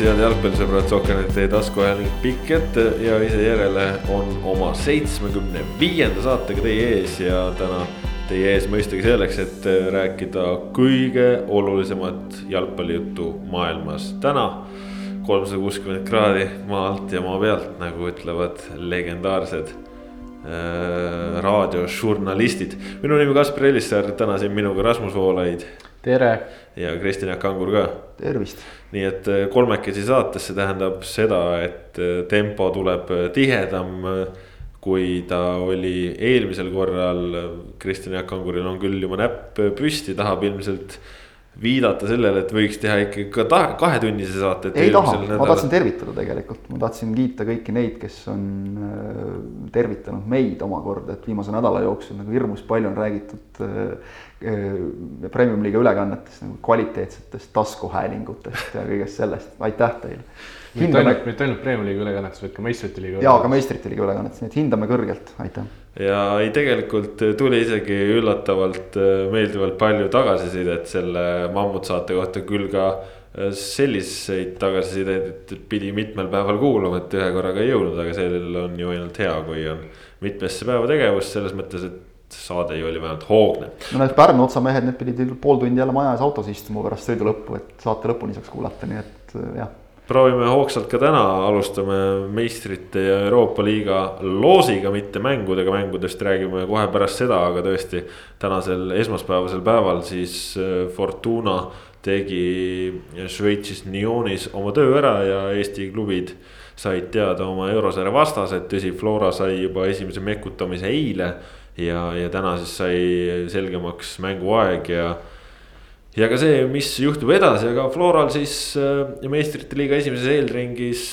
tervitus, head jalgpallisõbrad, Sokkernet taskuajaline pikk ette ja ise järele on oma seitsmekümne viienda saatega teie ees ja täna teie ees mõistagi selleks, et rääkida kõige olulisemat jalgpallijuttu maailmas. täna kolmsada kuuskümmend kraadi maa alt ja maa pealt, nagu ütlevad legendaarsed äh, raadiožurnalistid. minu nimi Kaspar Elissaar, täna siin minuga Rasmus Voolaid. tere. ja Kristjan Jaak Kangur ka. tervist nii et äh, kolmekesi saates, see tähendab seda, et äh, tempo tuleb äh, tihedam kui ta oli eelmisel korral. Kristjan Jaak Kanguril on küll juba näpp püsti, tahab ilmselt viidata sellele, et võiks teha ikkagi ka kahetunnise saate. ei taha, ma tahtsin tervitada tegelikult, ma tahtsin kiita kõiki neid, kes on tervitanud meid omakorda, et viimase nädala jooksul nagu hirmus palju on räägitud premium-liiga ülekannetest nagu kvaliteetsetest taskuhäälingutest ja kõigest sellest, aitäh teile. mitte ainult, mitte ainult premium-liiga ülekannetes, vaid ka meistrite liiga. ja ka meistrite liiga ülekannetes, nii et hindame kõrgelt, aitäh. Ja ei, tegelikult tuli isegi üllatavalt äh, meeldivalt palju tagasisidet selle mammutsaate kohta, küll ka äh, selliseid tagasisideid, pidi mitmel päeval kuulama, et ühe korraga ei jõudnud, aga sellel on ju ainult hea, kui on mitmesse päeva tegevust selles mõttes, et saade ju oli vähemalt hoogne. no need Pärnu otsamehed, need pidid pool tundi jälle maja ees autos istuma pärast sõidu lõppu, et saate lõpuni saaks kuulata, nii et äh, jah. Proovime hoogsalt ka täna, alustame meistrite ja Euroopa liiga loosiga, mitte mängudega, mängudest räägime kohe pärast seda, aga tõesti. tänasel esmaspäevasel päeval siis äh, Fortuna tegi Šveitsis Nyonis oma töö ära ja Eesti klubid said teada oma eurosarja vastased, tõsi, Flora sai juba esimese mekutamise eile ja, ja täna siis sai selgemaks mänguaeg ja. Ja ka see, mis juhtub edasi, aga Floral siis äh, meistrite liiga esimeses eelringis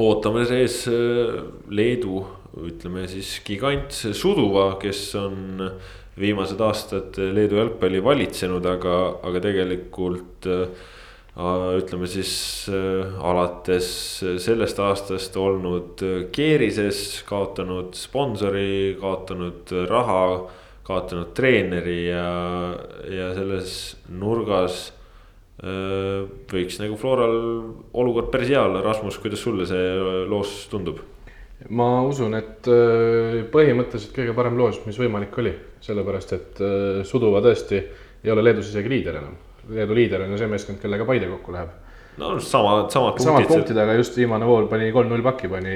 ootame sees äh, Leedu, ütleme siis gigant Suduva, kes on viimased aastad Leedu jalgpalli valitsenud, aga, aga tegelikult äh, ütleme siis alates sellest aastast olnud keerises, kaotanud sponsori, kaotanud raha, kaotanud treeneri ja, ja selles nurgas võiks nagu Floral olukord päris hea olla, Rasmus, kuidas sulle see loos tundub? ma usun, et põhimõtteliselt kõige parem loos, mis võimalik oli, sellepärast et Suduva tõesti ei ole Leedus isegi liider enam Leedu liider on ju see meeskond, kellega Paide kokku läheb. No samad, samad punktid. samad punktid, aga just viimane voor pani kolm-null pakki, pani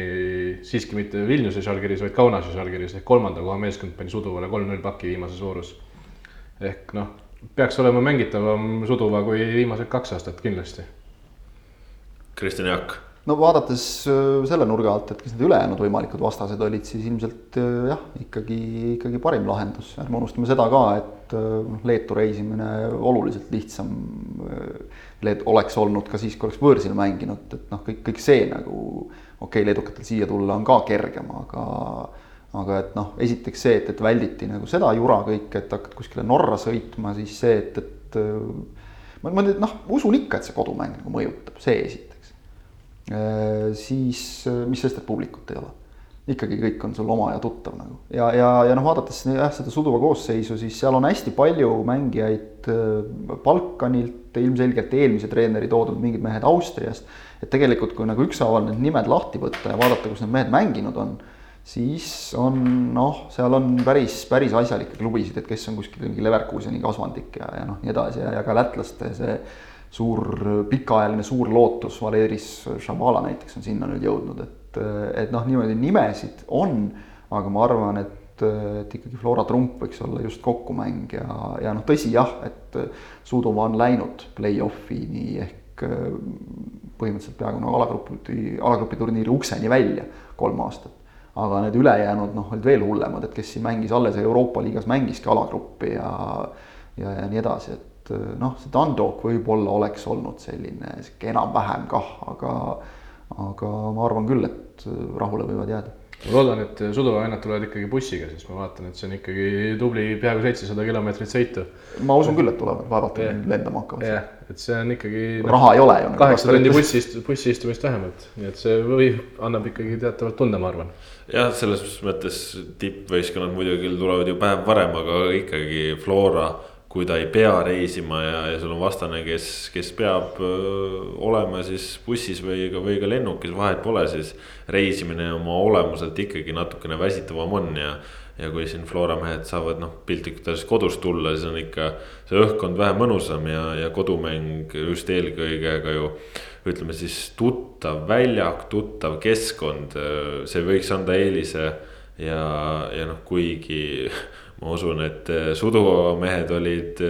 siiski mitte Vilniuse Žalgiris, vaid Kaunase Žalgiris ehk kolmanda koha meeskond pani Suduvale kolm-null pakki viimases voorus. ehk noh, peaks olema mängitavam Suduva kui viimased kaks aastat kindlasti. Kristjan Jaak no vaadates äh, selle nurga alt, et kes need ülejäänud võimalikud vastased olid, siis ilmselt äh, jah, ikkagi, ikkagi parim lahendus, ärme unustame seda ka, et äh, noh, Leetu reisimine oluliselt lihtsam Leed oleks olnud ka siis, kui oleks võõrsil mänginud, et noh, kõik, kõik see nagu okei okay,, leedukatel siia tulla on ka kergem, aga aga et noh, esiteks see, et, et välditi nagu seda jura kõike, et hakkad kuskile Norra sõitma, siis see, et, et ma, ma noh, usun ikka, et see kodumäng nagu mõjutab, see esiteks siis äh, mis sest, et publikut ei ole. ikkagi kõik on sul oma ja tuttav nagu ja, ja, ja noh, vaadates jah, seda Suduva koosseisu, siis seal on hästi palju mängijaid äh, Balkanilt, ilmselgelt eelmise treeneri toodud mingid mehed Austriast. et tegelikult, kui nagu ükshaaval need nimed lahti võtta ja vaadata, kus need mehed mänginud on, siis on noh, seal on päris, päris asjalikke klubisid, et kes on kuskil mingi Leverkuseni kasvandik ja, ja noh, nii edasi ja, ja ka lätlaste see suur pikaajaline suur lootus, Valeris Šabala näiteks on sinna nüüd jõudnud, et, et noh, niimoodi nimesid on, aga ma arvan, et, et ikkagi Flora trump võiks olla just kokkumäng ja, ja noh, tõsi jah, et Suduva on läinud play-off'ini ehk põhimõtteliselt peaaegu nagu alagrupi, alagrupi turniiri ukseni välja kolm aastat. aga need ülejäänud noh, olid veel hullemad, et kes siin mängis alles Euroopa liigas mängiski alagruppi ja, ja, ja nii edasi, et et eh, noh, see Dundalk võib-olla oleks olnud selline sihuke enam-vähem kah, aga, aga ma arvan küll, et rahule võivad jääda ma loodan, et Suduva vennad tulevad ikkagi bussiga, sest ma vaatan, et see on ikkagi tubli peaaegu seitsesada kilomeetrit sõitu. ma usun küll, et tulevad, vaevalt yeah. lendama hakkavad. jah yeah., et see on ikkagi no,. raha ei ole ju. kaheksa tundi bussi ist-, bussi istumist vähemalt, nii et see võib, annab ikkagi teatavalt tunde, ma arvan. jah, selles mõttes tippvõistkonnad muidugi tulevad ju päev varem, aga ikkagi Flora kui ta ei pea reisima ja, ja sul on vastane, kes, kes peab öö, olema siis bussis või ka, või ka lennukis, vahet pole, siis reisimine oma olemuselt ikkagi natukene väsitavam on ja ja kui siin Flora mehed saavad noh, piltlikult öeldes kodust tulla, siis on ikka see õhkkond vähe mõnusam ja, ja kodumäng just eelkõige ka ju. ütleme siis tuttav väljak, tuttav keskkond, see võiks anda eelise ja, ja noh, kuigi ma usun, et sudumehed olid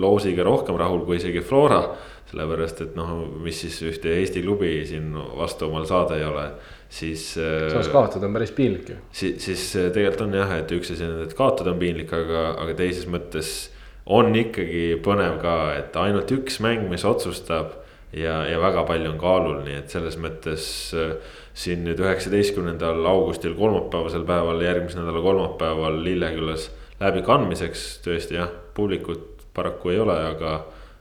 loosiga rohkem rahul kui isegi Flora sellepärast, et noh, mis siis ühte Eesti klubi siin vastu omal saada ei ole siis. samas äh, kaotada on päris piinlik ju. siis, siis tegelikult on jah, et üks asi on, et kaotada on piinlik, aga, aga teises mõttes on ikkagi põnev ka, et ainult üks mäng, mis otsustab ja, ja väga palju on kaalul, nii et selles mõttes siin nüüd üheksateistkümnendal augustil, kolmapäevasel päeval, järgmise nädala kolmapäeval Lillekülas läbikandmiseks tõesti jah, publikut paraku ei ole, aga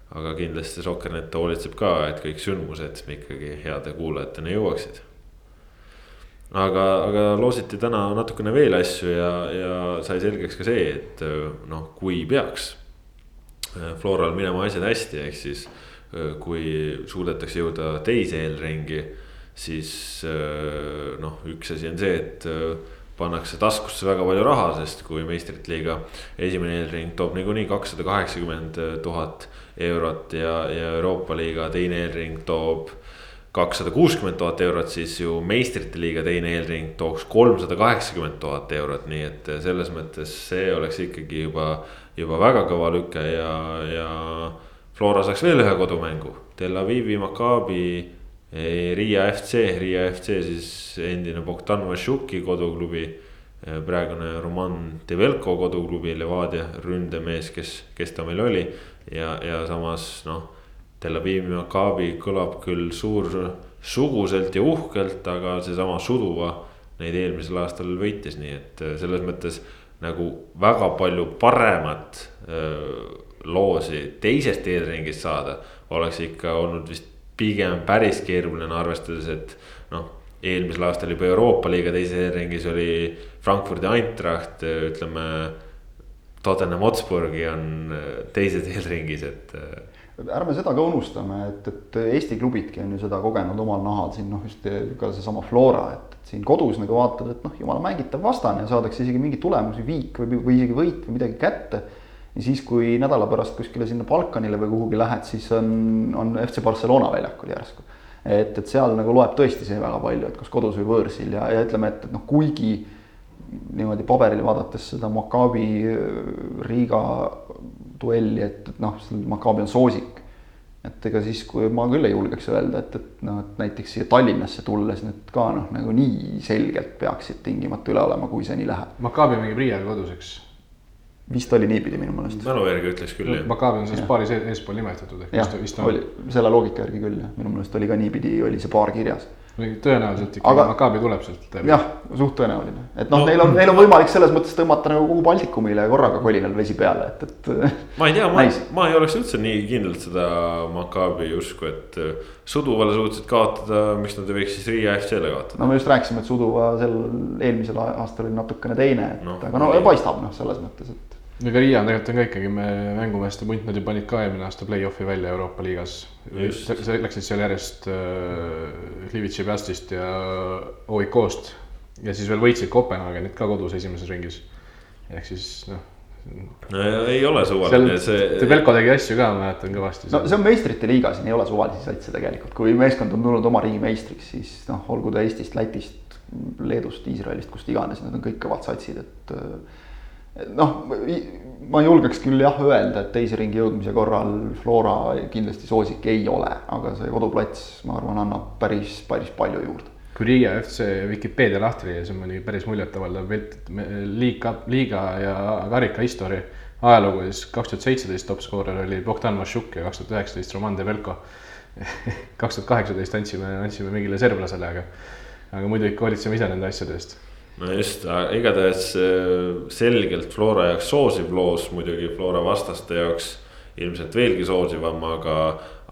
aga kindlasti Soccer.net hoolitseb ka, et kõik sündmused ikkagi heade kuulajateni jõuaksid. Aga, aga loositi täna natukene veel asju ja, ja sai selgeks ka see, et noh, kui peaks Floral minema asjad hästi, ehk siis kui suudetakse jõuda teise eelringi, siis noh, üks asi on see, et pannakse taskusse väga palju raha, sest kui meistrite liiga esimene eelring toob niikuinii kakssada kaheksakümmend tuhat eurot ja, ja Euroopa liiga teine eelring toob kakssada kuuskümmend tuhat eurot, siis ju meistrite liiga teine eelring tooks kolmsada kaheksakümmend tuhat eurot, nii et selles mõttes see oleks ikkagi juba, juba väga kõva lüke ja, ja. Flora saaks veel ühe kodumängu, Tel Avivi Maccabi, Riia FC, Riia FC siis endine Bogdan Vašuki koduklubi. Eh, praegune Roman Develko koduklubi, Levadia ründemees, kes, kes ta meil oli ja, ja samas noh Tel Avivi Maccabi kõlab küll suursuguselt ja uhkelt, aga seesama Suduva neid eelmisel aastal võitis, nii et äh, selles mõttes nagu väga palju paremat öö, äh, loosi teisest eelringist saada. oleks ikka olnud vist pigem päris keeruline, arvestades, et noh, eelmisel aastal juba Euroopa liiga teises eelringis oli Frankfurdi Eintracht, ütleme. Tottenham Hotspurgi on äh, teises eelringis, et ärme seda ka unustame, et, et Eesti klubidki on ju seda kogenud omal nahal siin noh, just ka seesama Flora, et, et siin kodus nagu vaatad, et noh, jumala mängitav vastane ja saadakse isegi mingeid tulemusi, viik või, või isegi võit või midagi kätte. Ja siis, kui nädala pärast kuskile sinna Balkanile või kuhugi lähed, siis on, on FC Barcelona väljakul järsku. et, et seal nagu loeb tõesti see väga palju, et kas kodus või võõrsil ja, ja ütleme, et, et noh, kuigi niimoodi paberil vaadates seda Maccabi Riga duelli, et, et noh, Maccabi on soosik. et ega siis, kui ma küll ei julgeks öelda, et, et noh, et näiteks siia Tallinnasse tulles nüüd ka noh, nagu nii selgelt peaksid tingimata üle olema, kui see nii läheb. Maccabi mängib Riiaga kodus, eks? Vist oli niipidi minu meelest. mälu järgi ütleks küll jah. Maccabi on selles paaris eespool nimetatud. jah, oli selle loogika järgi küll jah, minu meelest oli ka niipidi, oli see paar kirjas tõenäoliselt ikkagi aga, Maccabi tuleb sealt jah, suht tõenäoline, et noh no,, neil on, neil on võimalik selles mõttes tõmmata nagu kogu Baltikumile korraga kolinal vesi peale, et, et. ma ei tea, ma, ma ei oleks üldse nii kindlalt seda Maccabi usku, et äh, Suduvale suutsid kaotada, miks nad ei võiks siis Riia FC-le kaotada. no me just rääkisime, et Suduva sel eelmisel aastal oli natukene teine, et no, aga no paistab noh, selles mõttes, et ega Riia tegelikult on ka ikkagi mängumeeste punt, nad ju panid ka eelmine aasta play-off'i välja Euroopa liigas. Läksid seal järjest äh, Livitši Pjastist ja OIK-st ja siis veel võitsid Kopenhaagenit ka kodus esimeses ringis. ehk siis noh. no ei ole suvaline see. Velko tegi asju ka, ma mäletan kõvasti. no see on meistrite liiga, siin ei ole suvalisi satse tegelikult, kui meeskond on tulnud oma riigi meistriks, siis noh, olgu ta Eestist, Lätist, Leedust, Iisraelist, kust iganes, need on kõik kõvad satsid, et äh, noh, ma julgeks küll jah öelda, et teise ringi jõudmise korral Flora kindlasti soosik ei ole, aga see koduplats, ma arvan, annab päris, päris palju juurde. kui Riia FC Vikipeedia lahti lüüa, see on muidugi päris muljetavaldav pilt, liiga, liiga ja karika history ajalugu, siis kaks tuhat seitseteist top skoorer oli Bogdan Vašuk ja kaks tuhat üheksateist Roman Develko. kaks tuhat kaheksateist andsime, andsime mingile serblasele, aga, aga muidu ikka hoolitseme ise nende asjade eest no just, igatahes äh, selgelt Flora jaoks soosiv loos, muidugi Flora vastaste jaoks ilmselt veelgi soosivam, aga,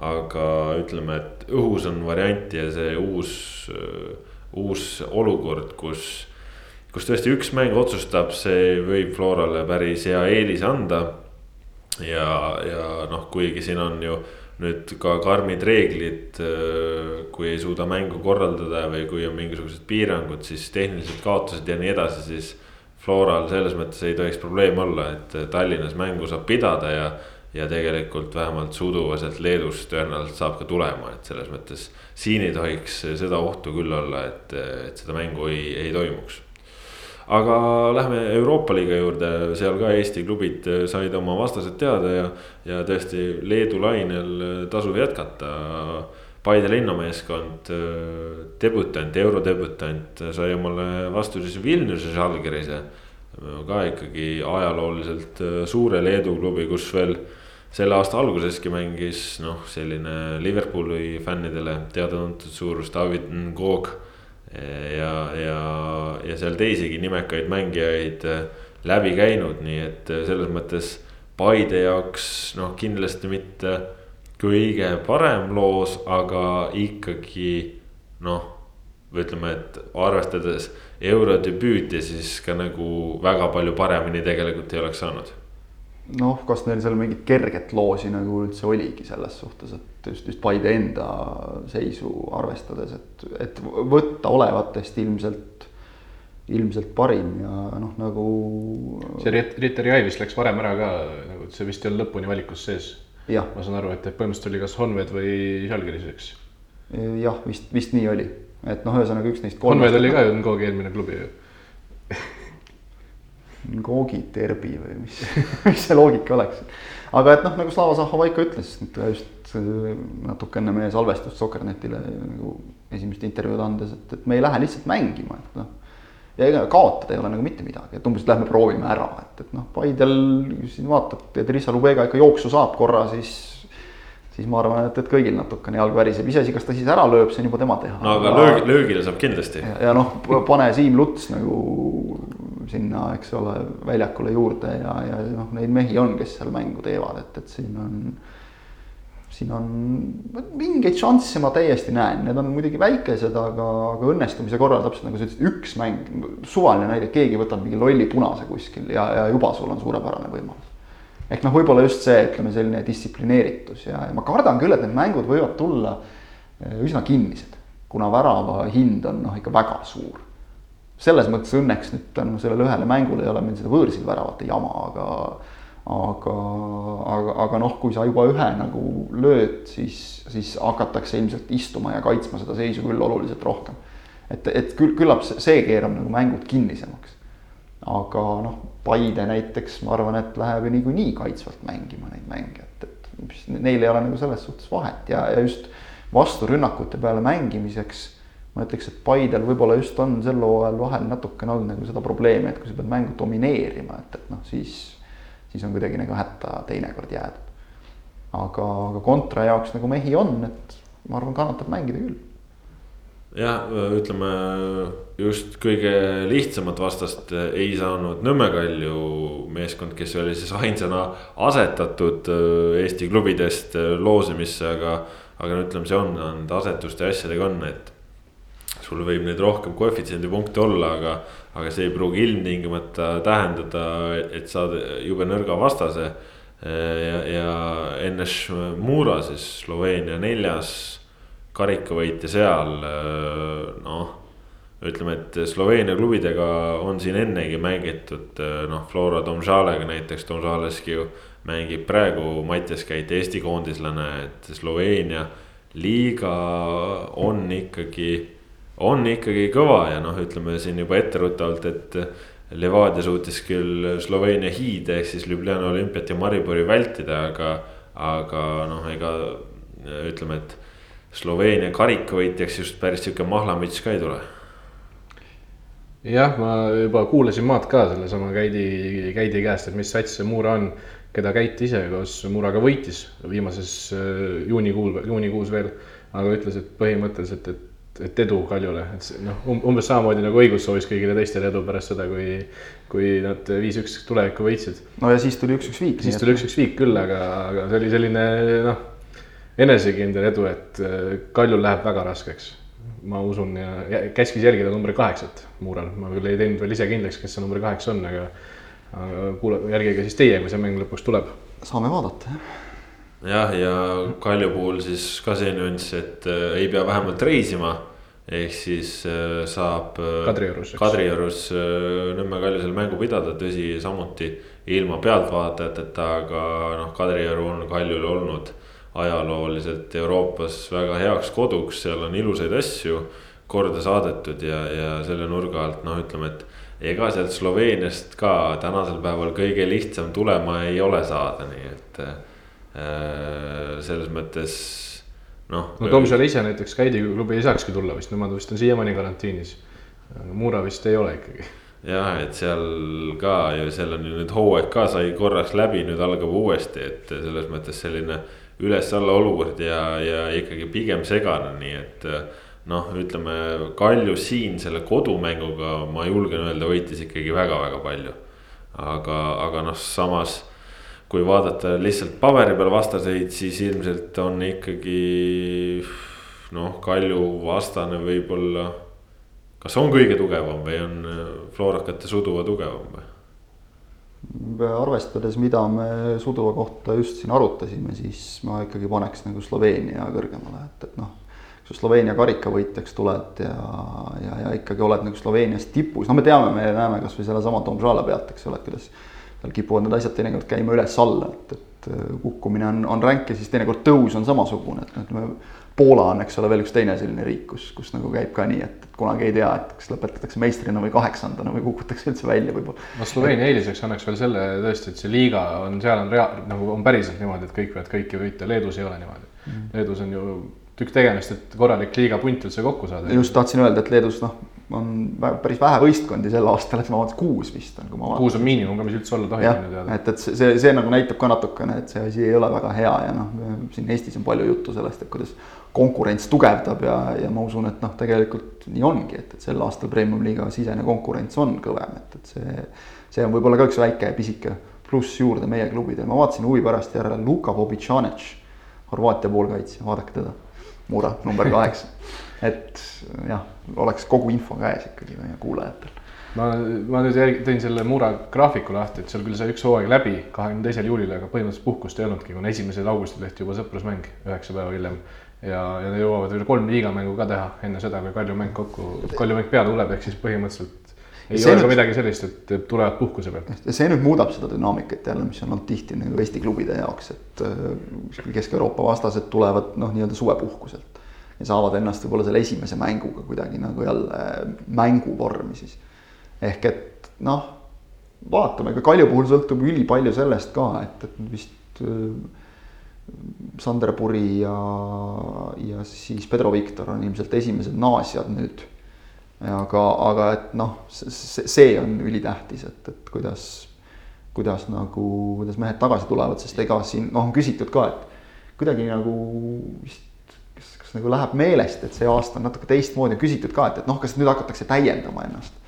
aga ütleme, et õhus on varianti ja see uus, äh, uus olukord, kus, kus tõesti üks mäng otsustab, see võib Florale päris hea eelise anda. ja, ja noh, kuigi siin on ju nüüd ka karmid reeglid, kui ei suuda mängu korraldada või kui on mingisugused piirangud, siis tehnilised kaotused ja nii edasi, siis Floral selles mõttes ei tohiks probleem olla, et Tallinnas mängu saab pidada ja ja tegelikult vähemalt suduvaselt Leedus tõenäoliselt saab ka tulema, et selles mõttes siin ei tohiks seda ohtu küll olla, et, et seda mängu ei, ei toimuks. Aga lähme Euroopa liiga juurde, seal ka Eesti klubid said oma vastased teada ja, ja tõesti Leedu lainel tasub jätkata. Paide linnameeskond, debütant, eurodebütant sai omale vastu siis Vilniuse Žalgirise ka ikkagi ajalooliselt suure Leedu klubi, kus veel selle aasta alguseski mängis noh, selline Liverpooli fännidele teada-tuntud suurus David Ngog. Ja, ja, ja seal teisigi nimekaid mängijaid äh, läbi käinud, nii et äh, selles mõttes Paide jaoks noh, kindlasti mitte kõige parem loos, aga ikkagi noh, ütleme, et arvestades eurodebüüti, siis ka nagu väga palju paremini tegelikult ei oleks saanud noh, kas neil seal mingit kerget loosi nagu üldse oligi selles suhtes, et just, just Paide enda seisu arvestades, et, et võtta olevatest ilmselt, ilmselt parim ja noh, nagu. see Ritter Jai vist läks varem ära ka, nagu see vist ei olnud lõpuni valikus sees. ma saan aru, et põhimõtteliselt oli kas Honved või Žalgiris, eks? jah, vist, vist nii oli, et noh, ühesõnaga üks neist. Honved oli ka ju Ngogi eelmine klubi ju Gogi derbi või mis, mis see loogika oleks. aga et noh, nagu Slava Zahhovaiko ütles, just natuke enne meie salvestust Sokkernetile nagu esimest intervjuud andes, et, et me ei lähe lihtsalt mängima, et noh. ja ega kaotada ei ole nagu mitte midagi, et umbes, lähme proovime ära, et, et noh, Paidel siin vaatad, et Rissa Lubega ikka jooksu saab korra, siis siis ma arvan, et, et kõigil natukene jalg väriseb, iseasi, kas ta siis ära lööb, see on juba tema teha. no aga löögi, löögile saab kindlasti. ja, ja noh, pane Siim Luts nagu sinna, eks ole, väljakule juurde ja, ja noh, neid mehi on, kes seal mängu teevad, et, et siin on. siin on mingeid šansse ma täiesti näen, need on muidugi väikesed, aga, aga õnnestumise korral täpselt nagu sa ütlesid, üks mäng, suvaline näide, keegi võtab mingi lolli punase kuskil ja, ja juba sul on suurepärane võimalus ehk noh, võib-olla just see, ütleme selline distsiplineeritus ja, ja ma kardan küll, et need mängud võivad tulla eh, üsna kinnised, kuna värava hind on noh, ikka väga suur selles mõttes õnneks nüüd tänu sellele ühele mängule ei ole meil seda võõrsil väravate jama, aga aga, aga, aga noh, kui sa juba ühe nagu lööd, siis, siis hakatakse ilmselt istuma ja kaitsma seda seisu küll oluliselt rohkem. et, et küll, küllap see keerab nagu mängud kinnisemaks. aga noh, Paide näiteks ma arvan, et läheb ju niikuinii kaitsvalt mängima neid mänge, et, et neil ei ole nagu selles suhtes vahet ja, ja just vasturünnakute peale mängimiseks ma ütleks, et Paidel võib-olla just on sel hooajal vahel natukene olnud nagu seda probleemi, et kui sa pead mängu domineerima, et, et noh, siis, siis on kuidagi nagu hätta teinekord jäädud. aga, aga kontra jaoks nagu mehi on, et ma arvan, kannatab mängida küll. jah, ütleme just kõige lihtsamat vastast ei saanud Nõmme Kalju meeskond, kes oli siis ainsana asetatud äh, Eesti klubidest äh, loosimisse, aga. aga no ütleme, see on, nende asetuste ja asjadega on, et sul võib neid rohkem koefitsiendi punkte olla, aga, aga see ei pruugi ilmtingimata tähendada, et saad jube nõrga vastase. ja, ja NS Mura siis Sloveenia neljas karikavõitja seal, noh. ütleme, et Sloveenia klubidega on siin ennegi mängitud, noh, Flora Domžalega näiteks, Domžaleski ju mängib praegu Mattias Käit, Eesti koondislane, et Sloveenia liiga on ikkagi on ikkagi kõva ja noh, ütleme siin juba etteruttavalt, et. Levadia suutis küll Sloveenia hiide ehk siis Ljubljana olümpiat ja Maribori vältida, aga, aga noh, ega ütleme, et. Sloveenia karikavõitjaks just päris sihuke mahlamüts ka ei tule jah, ma juba kuulasin maad ka sellesama Käidi, Käidi käest, et mis sats see Muura on, keda Käit ise koos Muuraga võitis viimases äh, juunikuul, juunikuus veel. aga ütles, et põhimõtteliselt, et et edu Kaljule, et noh, umbes samamoodi nagu õigus soovis kõigile teistele edu pärast seda, kui, kui nad viis-üks tulevikku võitsid. no ja siis tuli üks-üks viik. siis tuli üks-üks viik küll, aga, aga see oli selline noh, enesekindel edu, et äh, Kaljul läheb väga raskeks. ma usun ja käskis jälgida number kaheksat Muural, ma küll ei teinud veel ise kindlaks, kes see number kaheksa on, aga, aga kuula, järgige siis teie, kui see mäng lõpuks tuleb saame vaadata jah. Jah, ja Kalju puhul siis ka see nüanss, et äh, ei pea vähemalt reisima. ehk siis äh, saab äh, Kadriorus. Kadriorus äh, Nõmme Kaljusel mängu pidada, tõsi, samuti ilma pealtvaatajateta, aga noh, Kadrioru on Kaljul olnud ajalooliselt Euroopas väga heaks koduks, seal on ilusaid asju korda saadetud ja, ja selle nurga alt noh, ütleme, et ega sealt Sloveeniast ka tänasel päeval kõige lihtsam tulema ei ole saada, nii et äh, selles mõttes noh. no Tomsal ise näiteks Kaidi klubi ei saakski tulla vist, nemad vist on siiamaani karantiinis. Muura vist ei ole ikkagi. jah, et seal ka ju seal on ju nüüd hooaeg ka sai korraks läbi, nüüd algab uuesti, et selles mõttes selline üles-alla olukord ja, ja ikkagi pigem segane, nii et noh, ütleme Kalju siin selle kodumänguga, ma julgen öelda, võitis ikkagi väga-väga palju. aga, aga noh, samas kui vaadata lihtsalt paberi peal vastaseid, siis ilmselt on ikkagi noh, Kalju vastane võib-olla. kas on kõige tugevam või on Florakate Suduva tugevam või? arvestades, mida me Suduva kohta just siin arutasime, siis ma ikkagi paneks nagu Sloveenia kõrgemale, et, et noh kui sa Sloveenia karikavõitjaks tuled ja, ja, ja ikkagi oled nagu Sloveenias tipus, no me teame, me näeme kasvõi sellesama Domžale pealt, eks ole, kuidas seal kipuvad need asjad teinekord käima üles-alla, et, et kukkumine on, on ränk ja siis teinekord tõus on samasugune, et noh. Poola on, eks ole, veel üks teine selline riik, kus, kus nagu käib ka nii, et kunagi ei tea, et kas lõpetatakse meistrina või kaheksandana või kukutakse üldse välja võib-olla. no Sloveenia eeliseks annaks veel selle tõesti, et see liiga on, seal on rea-, nagu on päriselt niimoodi, et kõik võivad kõiki võita, Leedus ei ole niimoodi mm.. Leedus on ju tükk tegemist, et korralik liiga punt üldse kokku saada. just tahtsin öelda, et Leedus noh, on päris vähe võistkondi sel aastal, et ma vaatasin kuus vist on, kui ma vaatasin. kuus on miinimum ka, mis üldse olla tohib minu teada. et, et see, see, see nagu näitab ka natukene, et see asi ei ole väga hea ja noh, siin Eestis on palju juttu sellest, et kuidas konkurents tugevdab ja, ja ma usun, et noh, tegelikult nii ongi, et, et sel aastal Premium-liiga sisene konkurents on kõvem, et, et see, see on võib-olla ka üks väike pisike pluss juurde meie klubidele, ma vaatasin huvi pärast järele Luka Bobicanic, Horvaatia poolkaitsja, vaadake teda Mura number kaheksa. et jah, oleks kogu info käes ikkagi meie kuulajatel. ma, ma nüüd järg, tõin selle Mura graafiku lahti, et seal küll sai üks hooaeg läbi kahekümne teisel juulil, aga põhimõtteliselt puhkust ei olnudki, kuna esimesel augustil tehti juba sõprusmäng üheksa päeva hiljem. ja, ja nad jõuavad veel kolm liigamängu ka teha enne seda, kui Kalju mäng kokku, Kalju mäng peale tuleb, ehk siis põhimõtteliselt ei ole ka midagi sellist, et tulevad puhkuse pealt. see nüüd muudab seda dünaamikat jälle, mis on olnud tihti nagu Eesti klubide jaoks, et äh, Kesk-Euroopa vastased tulevad noh, nii-öelda suvepuhkuselt. Ja saavad ennast võib-olla selle esimese mänguga kuidagi nagu jälle mänguvormi siis. ehk et noh, vaatame, ega Kalju puhul sõltub ülipalju sellest ka, et, et vist äh, Sander Puri ja, ja siis Pedro Viktor on ilmselt esimesed naasjad nüüd aga, aga et noh, see, on ülitähtis, et, et kuidas, kuidas nagu, kuidas mehed tagasi tulevad, sest ega siin noh, on küsitud ka, et kuidagi nagu vist kas, nagu läheb meelest, et see aasta on natuke teistmoodi, on küsitud ka, et, et noh, kas nüüd hakatakse täiendama ennast.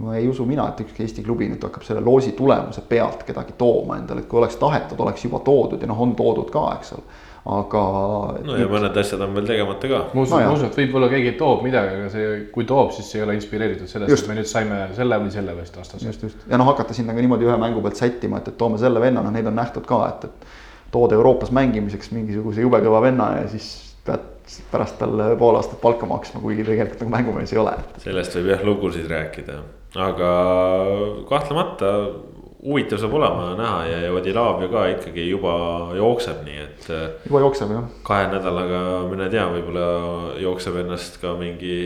ma ei usu mina, et ükski Eesti klubi nüüd hakkab selle loosi tulemuse pealt kedagi tooma endale, et kui oleks tahetud, oleks juba toodud ja noh, on toodud ka, eks ole aga. no ja mõned asjad on veel tegemata ka. ma usun no, ma usun, et võib-olla keegi toob midagi, aga see, kui toob, siis ei ole inspireeritud sellest, et me nüüd saime selle või selle vist vastase. just, just ja noh, hakata sinna ka niimoodi ühe mängu pealt sättima, et, et toome selle venna, noh neid on nähtud ka, et, et. tood Euroopas mängimiseks mingisuguse jube kõva venna ja siis pead pärast talle pool aastat palka maksma, kuigi tegelikult nagu mängumees ei ole. sellest võib jah lugusid rääkida, aga kahtlemata huvitav saab olema näha ja, ja Vadilav ju ka ikkagi juba jookseb, nii et. Äh, juba jookseb jah. kahe nädalaga, mine tea, võib-olla jookseb ennast ka mingi,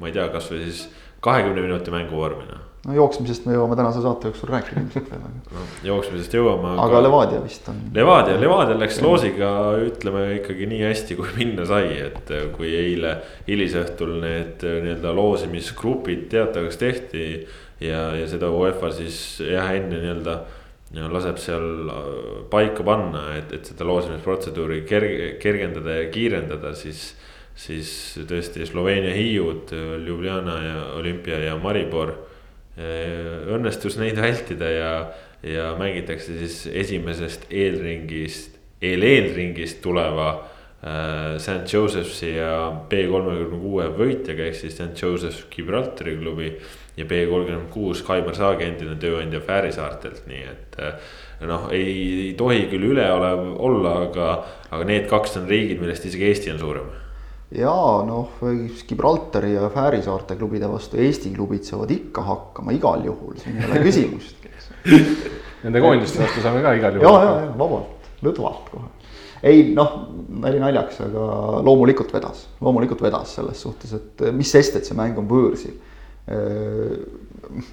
ma ei tea, kasvõi siis kahekümne minuti mänguvormina. No jooksmisest me jõuame tänase saate jooksul rääkida ilmselt veel no,. jooksmisest jõuame. aga, aga Levadia vist on. Levadia, Levadia läks loosiga ütleme ikkagi nii hästi, kui minna sai, et äh, kui eile hilisõhtul need äh, nii-öelda loosimisgrupid teatavaks tehti ja, ja seda UEFA siis jah, enne nii-öelda ja laseb seal äh, paika panna, et, et seda loosimisprotseduuri kerge, kergendada ja kiirendada, siis. siis tõesti Sloveenia hiiud, Ljubljana ja Olümpia ja Maribor äh, õnnestus neid vältida ja, ja mängitakse siis esimesest eelringist eel, eelringist tuleva St Josephsi ja B kolmekümne kuue võitjaga ehk siis St Joseph Gibraltari klubi. ja B kolmkümmend kuus Kaimar Saagi endine tööandja Fääri saartelt, nii et noh, ei, ei tohi küll üleolev olla, aga, aga need kaks on riigid, millest isegi Eesti on suurem jaa, noh, Gibraltari ja Fääri saarte klubide vastu Eesti klubid saavad ikka hakkama igal juhul, siin ei ole küsimustki, eks. Nende koondiste vastu saame ka igal juhul. ja, ja, ja vabalt, lõdvalt kohe. ei noh, nali naljaks, aga loomulikult vedas, loomulikult vedas selles suhtes, et mis sest, et see mäng on võõrsil.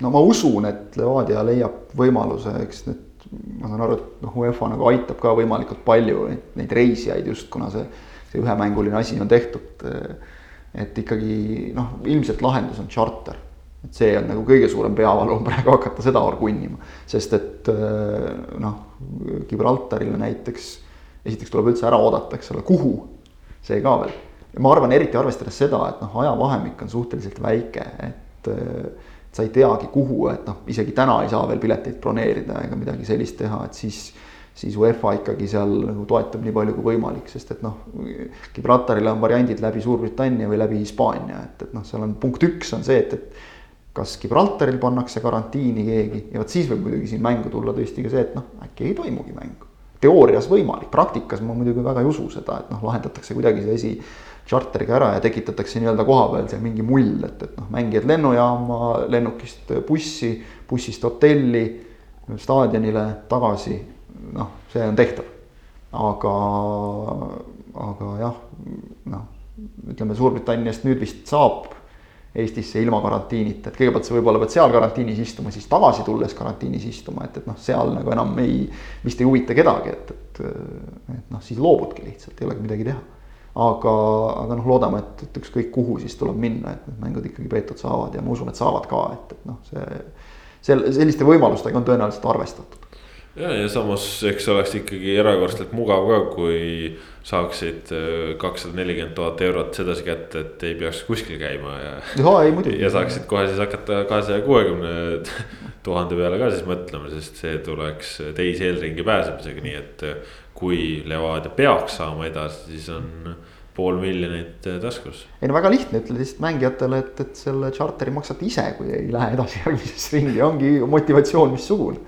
no ma usun, et Levadia leiab võimaluse, eks need, ma saan aru, et noh, UEFA nagu aitab ka võimalikult palju neid reisijaid just, kuna see see ühemänguline asi on tehtud. et ikkagi noh, ilmselt lahendus on charter, et see on nagu kõige suurem peavalu on praegu hakata seda orgunnima, sest et noh, Gibraltarile näiteks esiteks tuleb üldse ära oodata, eks ole, kuhu, see ka veel. ma arvan, eriti arvestades seda, et noh, ajavahemik on suhteliselt väike, et sa ei teagi, kuhu, et noh, isegi täna ei saa veel pileteid broneerida ega midagi sellist teha, et siis siis UEFA ikkagi seal nagu toetab nii palju kui võimalik, sest et noh, Gibraltarile on variandid läbi Suurbritannia või läbi Hispaania, et, et noh, seal on punkt üks on see, et, et kas Gibraltaril pannakse karantiini keegi ja vot siis võib muidugi siin mängu tulla tõesti ka see, et noh, äkki ei toimugi mängu. teoorias võimalik, praktikas ma muidugi väga ei usu seda, et noh, lahendatakse kuidagi see asi charteriga ära ja tekitatakse nii-öelda koha peal seal mingi mull, et, et noh, mängijad lennujaama, lennukist bussi, bussist hotelli, staadionile tagasi noh, see on tehtav. aga, aga jah, noh, ütleme Suurbritanniast nüüd vist saab Eestisse ilma karantiinita, et kõigepealt sa võib-olla pead seal karantiinis istuma, siis tagasi tulles karantiinis istuma, et, et noh, seal nagu enam ei, vist ei huvita kedagi, et, et, et noh, siis loobudki lihtsalt, ei olegi midagi teha. aga, aga noh, loodame, et, et ükskõik kuhu siis tuleb minna, et need mängud ikkagi peetud saavad ja ma usun, et saavad ka, et, et noh, see, seal selliste võimalustega on tõenäoliselt arvestatud ja, ja samas, eks oleks ikkagi erakordselt mugav ka, kui saaksid äh, kakssada nelikümmend tuhat eurot sedasi kätte, et ei peaks kuskil käima ja. ja, ei muidugi. ja saaksid kohe siis hakata kahesaja kuuekümne tuhande peale ka siis mõtlema, sest see tuleks teise eelringi pääsemisega, nii et äh, kui Levadia peaks saama edasi, siis on pool miljonit äh, taskus. ei no väga lihtne, ütle lihtsalt mängijatele, et, et selle charter'i maksate ise, kui ei lähe edasi järgmisesse ringi, ongi motivatsioon missugune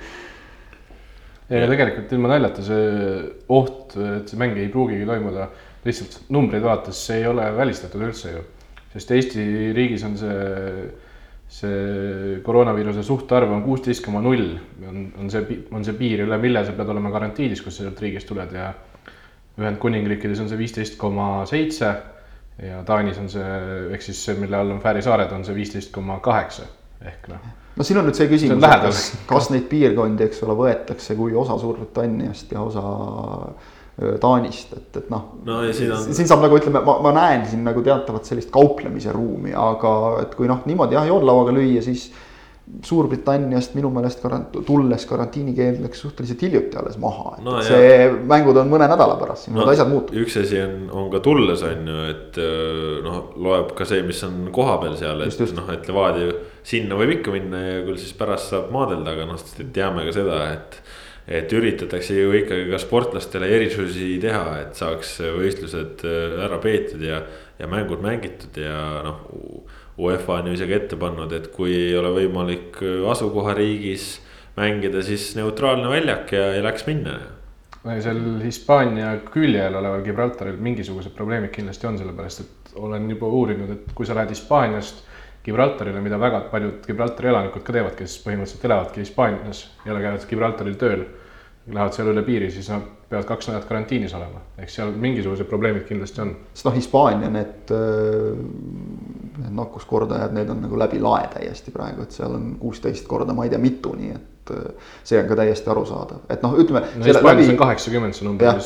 ja tegelikult ilma naljata see oht, et see mäng ei pruugigi toimuda, lihtsalt numbreid vaadates see ei ole välistatud üldse ju. sest Eesti riigis on see, see koroonaviiruse suhtarv on kuusteist koma null, on, on see, on see piir, üle mille sa pead olema karantiinis, kui sa sealt riigist tuled ja Ühendkuningriikides on see viisteist koma seitse ja Taanis on see, ehk siis see, mille all on Fääri saared, on see viisteist koma kaheksa ehk noh no siin on nüüd see küsimus, kas, kas neid piirkondi, eks ole, võetakse kui osa Suurbritanniast ja osa Taanist, et, et noh. No, siin, on... siin saab nagu ütleme, ma, ma näen siin nagu teatavat sellist kauplemise ruumi, aga et kui noh, niimoodi jah, joonlauaga lüüa, siis Suurbritanniast minu meelest karant-, tulles karantiinikeeld läks suhteliselt hiljuti alles maha, et no, see jah. mängud on mõne nädala pärast, siin no, asjad muutuvad. üks asi on, on ka tulles on ju, et noh, loeb ka see, mis on kohapeal seal, et noh, et Levadia sinna võib ikka minna ja küll siis pärast saab maadelda, aga noh, teame ka seda, et. et üritatakse ju ikkagi ka sportlastele erisusi teha, et saaks võistlused ära peetud ja, ja mängud mängitud ja noh UEFA on ju isegi ette pannud, et kui ei ole võimalik asukohariigis mängida, siis neutraalne väljak ja ei läks minna. seal Hispaania küljel oleval Gibraltaril mingisugused probleemid kindlasti on, sellepärast et olen juba uurinud, et kui sa lähed Hispaaniast Gibraltarile, mida väga paljud Gibraltari elanikud ka teevad, kes põhimõtteliselt elavadki Hispaanias, jälle käivad Gibraltaril tööl lähevad seal üle piiri, siis nad peavad kaks nädalat karantiinis olema, ehk seal mingisugused probleemid kindlasti on. sest noh, Hispaania need, äh, need nakkuskordajad, need on nagu läbi lae täiesti praegu, et seal on kuusteist korda, ma ei tea, mitu, nii et äh, see on ka täiesti arusaadav, et noh, ütleme no,. Hispaanias on kaheksakümmend see number.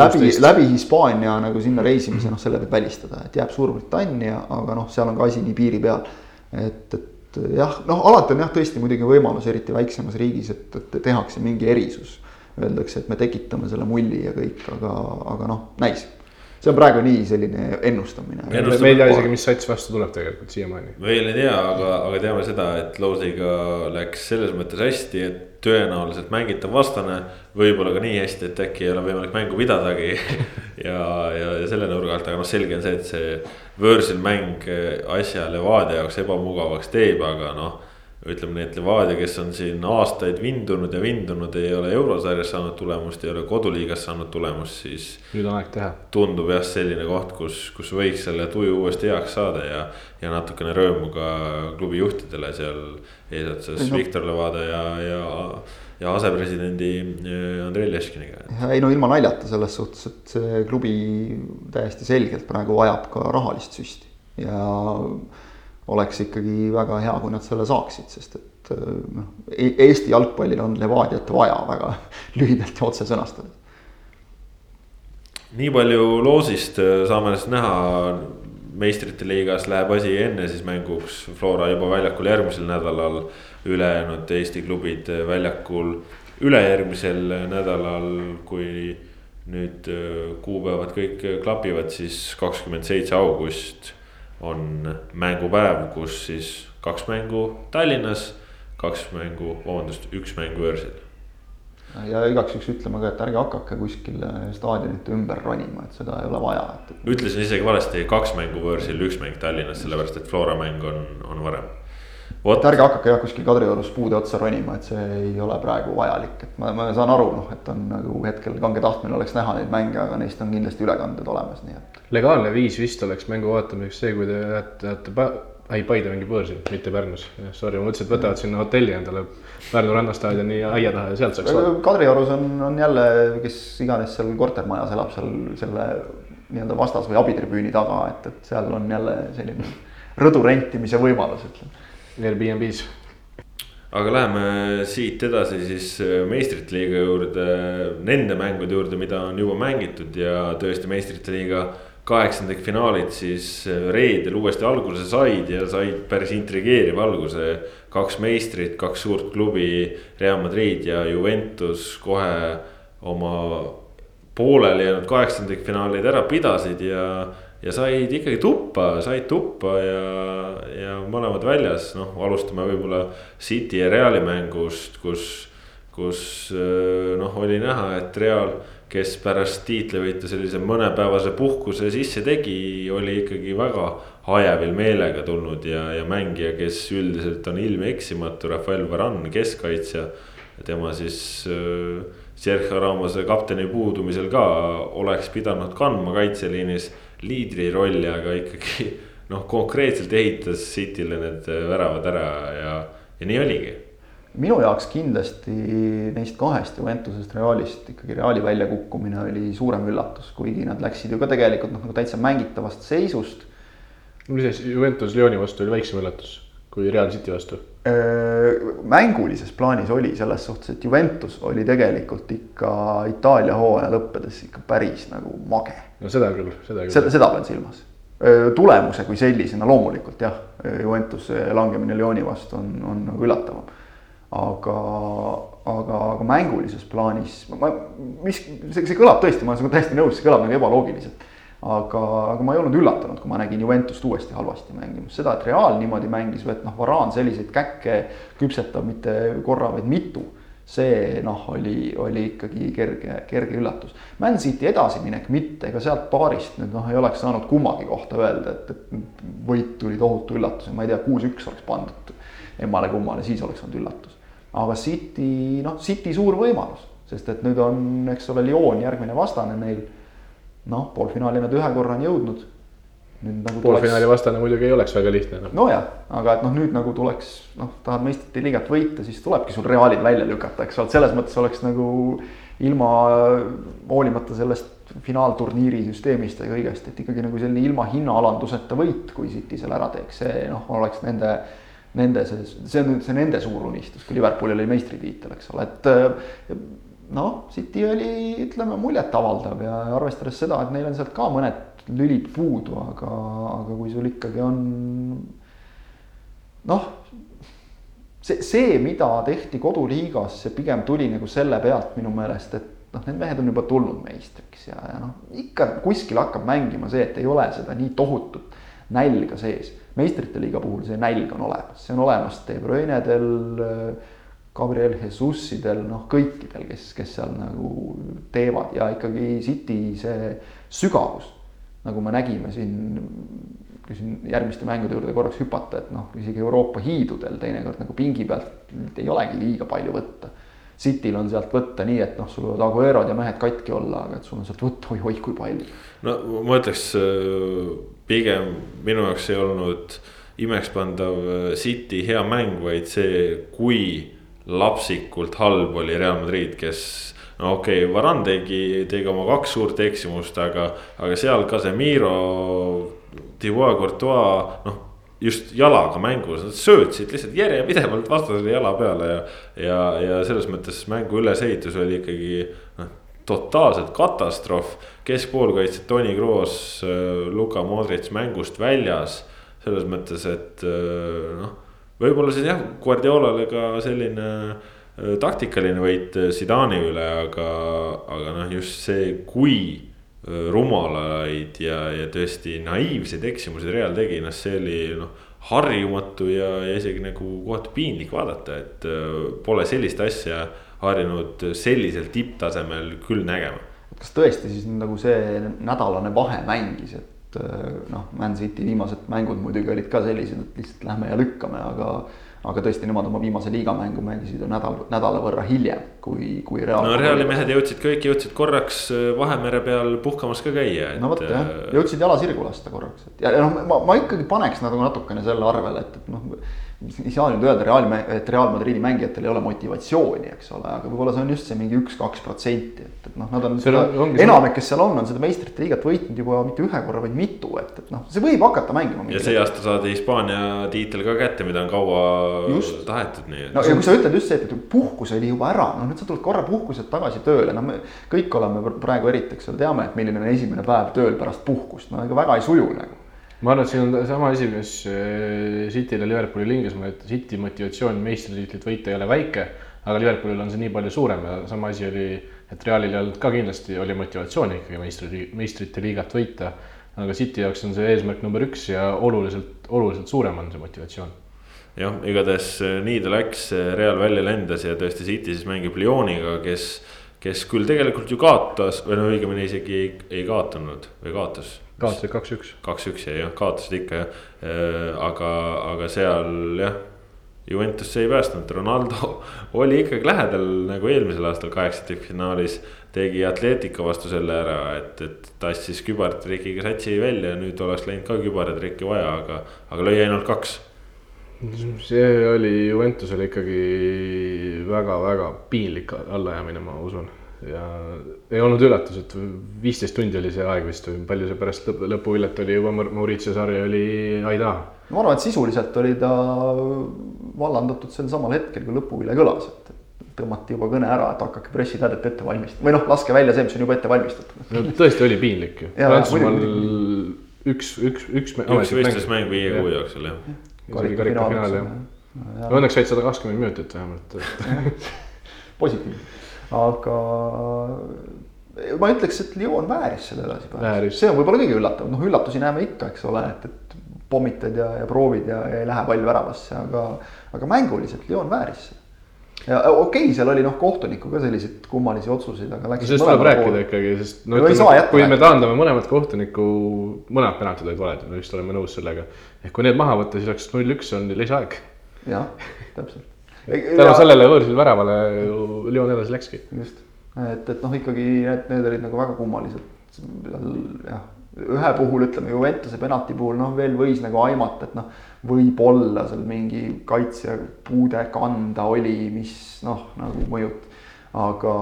läbi, läbi Hispaania nagu sinna reisimise, noh, selle võib välistada, et jääb Suurbritannia, aga noh, seal on ka asi nii piiri peal. et, et jah, noh, alati on jah, tõesti muidugi võimalus, eriti väiksemas riigis, et, et tehakse mingi erisus öeldakse, et me tekitame selle mulli ja kõik, aga, aga noh, näis. See on praegu nii selline ennustamine. me ei tea isegi, mis sats vastu tuleb tegelikult siiamaani. veel ei tea, aga, aga teame seda, et Loosiga läks selles mõttes hästi, et tõenäoliselt mängitav vastane. võib-olla ka nii hästi, et äkki ei ole võimalik mängu pidadagi ja, ja, ja selle nurga alt, aga noh, selge on see, et see võõrsil mäng asja Levadia jaoks ebamugavaks teeb, aga noh ütleme nii, et Levadia, kes on siin aastaid vindunud ja vindunud, ei ole eurosarjas saanud tulemust, ei ole koduliigas saanud tulemust, siis. nüüd on aeg teha. tundub jah, selline koht, kus, kus võiks selle tuju uuesti heaks saada ja, ja natukene rõõmu ka klubi juhtidele seal eesotsas no. Viktor Levadia ja, ja ja asepresidendi eh, Andrei Leškiniga. ei no ilma naljata selles suhtes, et see klubi täiesti selgelt praegu vajab ka rahalist süsti ja oleks ikkagi väga hea, kui nad selle saaksid, sest et noh, e-, Eesti jalgpallil on Levadiat vaja väga lühidalt ja otse sõnastades. nii palju loosist äh, saame siis näha, meistrite liigas läheb asi enne siis mänguks Flora juba väljakul järgmisel nädalal. ülejäänud Eesti klubid väljakul ülejärgmisel nädalal, kui nüüd äh, kuupäevad kõik klapivad, siis kakskümmend seitse august on mängupäev, kus siis kaks mängu Tallinnas, kaks mängu, vabandust, üks mäng võõrsil. ja igaks juhuks ütleme ka, et ärge hakake kuskil staadionite ümber ronima, et seda ei ole vaja, ütlesin isegi valesti, kaks mängu võõrsil, üks mäng Tallinnas, sellepärast et Flora mäng on, on varem et ärge hakake jah kuskil Kadriorus puude otsa ronima, et see ei ole praegu vajalik, et ma, ma saan aru, noh, et on nagu hetkel kange tahtmine oleks näha neid mänge, aga neist on kindlasti ülekanded olemas, nii et. legaalne viis vist oleks mängu vaatamiseks see, kui te lähete, lähete ei, Paide mängib võõrsil, mitte Pärnus. Sorry, ma mõtlesin, et võtavad sinna hotelli endale Pärnu rannastaadioni aia taha ja sealt saaks vaadata. Kadriorus on, on jälle, kes iganes seal kortermajas elab seal selle nii-öelda vastas- või abitribüüni taga, et, et seal on jälle selline rõdu rentimise võimalus, ütleme Airbnb-s. aga läheme siit edasi siis äh, meistrite liiga juurde, nende mängude juurde, mida on juba mängitud ja tõesti meistrite liiga kaheksandikfinaalid siis äh, reedel uuesti alguse said ja said päris intrigeeriva alguse. kaks meistrit, kaks suurt klubi, Real Madrid ja Juventus kohe oma pooleli jäänud kaheksandikfinaalid ära pidasid ja ja said ikkagi tuppa, said tuppa ja, ja mõlemad väljas, noh, alustame võib-olla City ja Reali mängust, kus, kus noh, oli näha, et Real, kes pärast tiitlivõitu sellise mõnepäevase puhkuse sisse tegi, oli ikkagi väga hajevil meelega tulnud ja, ja mängija, kes üldiselt on ilmeksimatu, Rafael Varane, keskkaitsja. tema siis äh, Sergio Ramose kapteni puudumisel ka oleks pidanud kandma kaitseliinis liidri rolli, aga ikkagi noh, konkreetselt ehitas City'le need väravad ära ja, ja nii oligi. minu jaoks kindlasti neist kahest Juventusest, Realist ikkagi Reali väljakukkumine oli suurem üllatus, kuigi nad läksid ju ka tegelikult noh, nagu täitsa mängitavast seisust. mis asi, Juventus Lyoni vastu oli väiksem üllatus kui Real City vastu? Mängulises plaanis oli selles suhtes, et Juventus oli tegelikult ikka Itaalia hooaja lõppedes ikka päris nagu mage. no seda küll, seda küll. seda, seda pean silmas. tulemuse kui sellisena loomulikult jah, Juventuse langemine Lyoni vastu on, on nagu üllatavam. aga, aga, aga mängulises plaanis, ma, mis, see, see kõlab tõesti, ma olen sinuga täiesti nõus, see kõlab nagu ebaloogiliselt aga, aga ma ei olnud üllatunud, kui ma nägin Juventust uuesti halvasti mängimas, seda, et Real niimoodi mängis või et noh, Varaan selliseid käkke küpsetab mitte korra, vaid mitu. see noh, oli, oli ikkagi kerge, kerge üllatus. Man City edasiminek mitte, ega sealt paarist nüüd noh, ei oleks saanud kummagi kohta öelda, et, et võit tuli tohutu üllatus ma ei tea, kuus-üks oleks pandud emmale-kummale, siis oleks olnud üllatus. aga City, noh, City suur võimalus, sest et nüüd on, eks ole, Lyon järgmine vastane neil noh, poolfinaali nad ühe korra on jõudnud. Nagu poolfinaali tuleks... vastane muidugi ei oleks väga lihtne no.. nojah, aga et noh, nüüd nagu tuleks noh, tahad meistrite liigat võita, siis tulebki sul Realid välja lükata, eks ole, selles mõttes oleks nagu ilma, hoolimata sellest finaalturniiri süsteemist ja kõigest, et ikkagi nagu selline ilma hinnaalanduseta võit, kui City selle ära teeks, see noh, oleks nende nende see, see on nüüd see nende suur unistus, kui Liverpoolil oli meistritiitel, eks ole, et noh, City oli, ütleme, muljetavaldav ja arvestades seda, et neil on sealt ka mõned lülid puudu, aga, aga kui sul ikkagi on noh, see, see, mida tehti koduliigas, see pigem tuli nagu selle pealt minu meelest, et noh, need mehed on juba tulnud meistriks ja, ja noh, ikka kuskil hakkab mängima see, et ei ole seda nii tohutut nälga sees. meistrite liiga puhul see nälg on olemas, see on olemas De Bruyne'del äh, Gabriel Jesusidel, noh kõikidel, kes, kes seal nagu teevad ja ikkagi City see sügavus, nagu me nägime siin, kui siin järgmiste mängude juurde korraks hüpata, et noh, isegi Euroopa hiidudel teinekord nagu pingi pealt ei olegi liiga palju võtta. Cityl on sealt võtta nii, et noh, sul võivad Aguero'd ja mehed katki olla, aga et sul on sealt võtta oi-oi kui palju. no ma ütleks äh, pigem minu jaoks ei olnud imekspandav äh, City hea mäng, vaid see, kui lapsikult halb oli Real Madrid, kes no okei okay,, Varan tegi, tegi oma kaks suurt eksimust, aga, aga seal Casemiro, Thibaut Courtois, noh just jalaga mängus, nad söötsid lihtsalt järjepidevalt vastasele jala peale ja. ja, ja selles mõttes mängu ülesehitus oli ikkagi noh, totaalselt katastroof. keskpoolkaitsjad Toni Kroos, Luka Modric mängust väljas. selles mõttes, et noh, võib-olla siis jah, Guardiolale ka selline Äh, taktikaline võit äh, Zidani üle, aga, aga noh, just see, kui äh, rumalaid ja, ja tõesti naiivseid eksimusi Real tegi, noh, see oli noh. harjumatu ja, ja isegi nagu kohati piinlik vaadata, et pole sellist asja harjunud sellisel tipptasemel küll nägema. kas tõesti siis nagu see nädalane vahe mängis, et noh, Man City viimased mängud muidugi olid ka sellised, et lihtsalt lähme ja lükkame, aga aga tõesti, nemad oma viimase liigamängu mängisid ju nädal, nädala võrra hiljem kui, kui Real. no Reali mehed jõudsid kõik, jõudsid korraks äh, Vahemere peal puhkamas ka käia et.... no vot jah, äh, jõudsid jala sirgu lasta korraks, et ja noh, ma, ma ikkagi paneks nagu natukene selle arvele, et, et noh ei saa nüüd öelda Real, et Real Madridi mängijatel ei ole motivatsiooni, eks ole, aga võib-olla see on just see mingi üks-kaks protsenti, et, et noh, nad on seda, enamik, kes seal on, on seda meistrite liigat võitnud juba mitte ühe korra, vaid mitu, et, et noh, see võib hakata mängima. ja see aasta saadi Hispaania tiitel ka kätte, mida on kaua just. tahetud, nii et. no ja kui sa ütled just see, et puhkus oli juba ära, no nüüd sa tuled korra puhkuselt tagasi tööle, no me kõik oleme praegu eriti, eks ole, teame, et milline on esimene päev tööl pärast puhkust, no ega väga ei suju nagu ma arvan, et siin on sama asi, mis äh, Cityl ja Liverpoolil Inglismaal, et City motivatsioon meistritiitlit võita ei ole väike, aga Liverpoolil on see nii palju suurem ja sama asi oli, et Realil ei olnud ka kindlasti oli motivatsiooni ikkagi meistri, meistrite liigat võita. aga City jaoks on see eesmärk number üks ja oluliselt, oluliselt suurem on see motivatsioon jah, igatahes äh, nii ta läks, Real välja lendas ja tõesti City siis mängib Lyoniga, kes, kes küll tegelikult ju kaotas või no õigemini isegi ei, ei kaotanud või kaotas kaotasid kaks-üks. kaks-üks jäi jah, kaotasid ikka jah, äh, aga, aga seal jah. Juventus ei päästnud, Ronaldo oli ikkagi lähedal nagu eelmisel aastal kaheksandikfinaalis. tegi Atletico vastu selle ära, et, et tassis kübartrikiga satsi välja ja nüüd oleks läinud ka kübaratrikki vaja, aga, aga lõi ainult kaks see oli Juventusele ikkagi väga-väga piinlik allajäämine, ma usun ja ei olnud üllatus, et viisteist tundi oli see aeg vist või palju see pärast lõpu, lõpuvillet oli juba Mauricio Sarri oli Aida. ma arvan, et sisuliselt oli ta vallandatud sel samal hetkel, kui lõpuvile kõlas, et tõmmati juba kõne ära, et hakake pressiteadet ette valmistama või noh, laske välja see, mis on juba ette valmistatud no tõesti oli piinlik ju. Prantsusmaal üks, üks, üks. üks võistlusmäng viie kuu jooksul jah. Karikafinaal jah. Õnneks said sada kakskümmend minutit vähemalt positiivne. Aga ma ütleks, et Lyon vääris selle edasipääsu, see on võib-olla kõige üllatavam, noh üllatusi näeme ikka, eks ole, et, et pommitad ja, ja proovid ja, ja ei lähe pall väravasse, aga, aga mänguliselt Lyon vääris. seda ja okei okay,, seal oli noh, kohtunikul ka selliseid kummalisi otsuseid, aga läks. sellest tuleb rääkida poole. ikkagi, sest no ütleme, kui me taandame mõlemat kohtunikku, mõlemad penaltid olid valed, me vist oleme nõus sellega. ehk kui need maha võtta, siis oleks null-üks on lisaaeg. jah, täpselt tänu sellele võõrsil väravale ju Lyon edasi läkski. just, et, et noh, ikkagi need, need olid nagu väga kummalised. jah, ühe puhul ütleme Juventuse penalti puhul noh, veel võis nagu aimata, et noh, võib-olla seal mingi kaitsja puude kanda oli, mis noh, nagu mõjut-, aga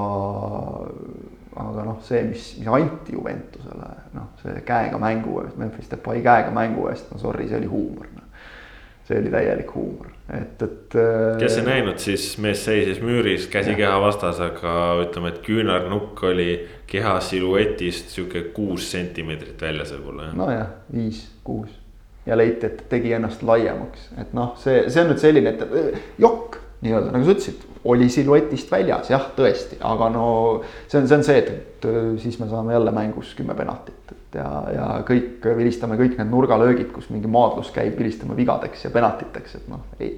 aga noh, see, mis, mis anti Juventusele, noh, see käega mängu eest, Memphis Depay käega mängu eest, no sorry, see oli huumor no.. See oli täielik huumor. et, et. Äh, kes ei näinud, siis mees seisis müüris, käsi keha vastas, aga ütleme, et küünarnukk oli keha siluetist sihuke kuus sentimeetrit väljas võib-olla. nojah, viis, kuus. Ja leiti, et tegi ennast laiemaks, et noh, see, see on nüüd selline, et jokk nii-öelda nagu sa ütlesid, oli siluetist väljas, jah, tõesti, aga no see on, see on see, et, et siis me saame jälle mängus kümme penaltit, ja, ja kõik vilistame kõik need nurgalöögid, kus mingi maadlus käib, vilistame vigadeks ja penaltiteks, et noh, ei.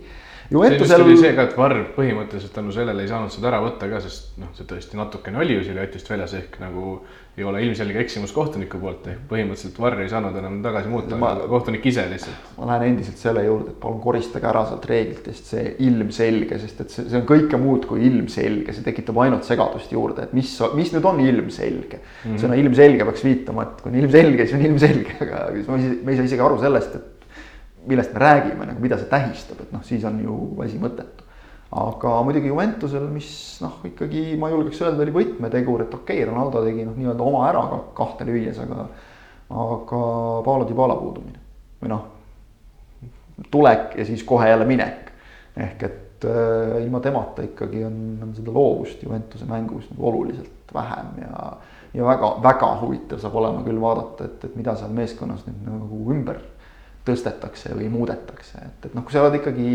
Juventusel... see oli see ka, et Varr põhimõtteliselt tänu sellele ei saanud seda ära võtta ka, sest noh, see tõesti natukene oli ju siluetist väljas ehk nagu ei ole ilmselge eksimus kohtuniku poolt ehk põhimõtteliselt varr ei saanud enam tagasi muuta kohtunik ise lihtsalt. ma lähen endiselt selle juurde, et palun koristage ära sealt reeglitest see ilmselge, sest et see, see on kõike muud kui ilmselge, see tekitab ainult segadust juurde, et mis, mis nüüd on ilmselge mm. -hmm. sõna ilmselge peaks viitama, et kui on ilmselge, siis on ilmselge, aga siis me ei saa isegi aru sellest, et millest me räägime nagu, mida see tähistab, et noh, siis on ju asi mõttetu. Aga muidugi Juventusel, mis noh, ikkagi ma julgeks öelda, oli võtmetegur, et okei okay,, Ronaldo tegi noh, nii-öelda oma ära ka kahte lüües, aga aga Paolo Dybala puudumine või noh, tulek ja siis kohe jälle minek. ehk et äh, ilma temata ikkagi on, on seda loovust Juventuse mängus nagu oluliselt vähem ja ja väga-väga huvitav saab olema küll vaadata, et, et mida seal meeskonnas nüüd nagu ümber tõstetakse või muudetakse, et, et noh, kui sa oled ikkagi,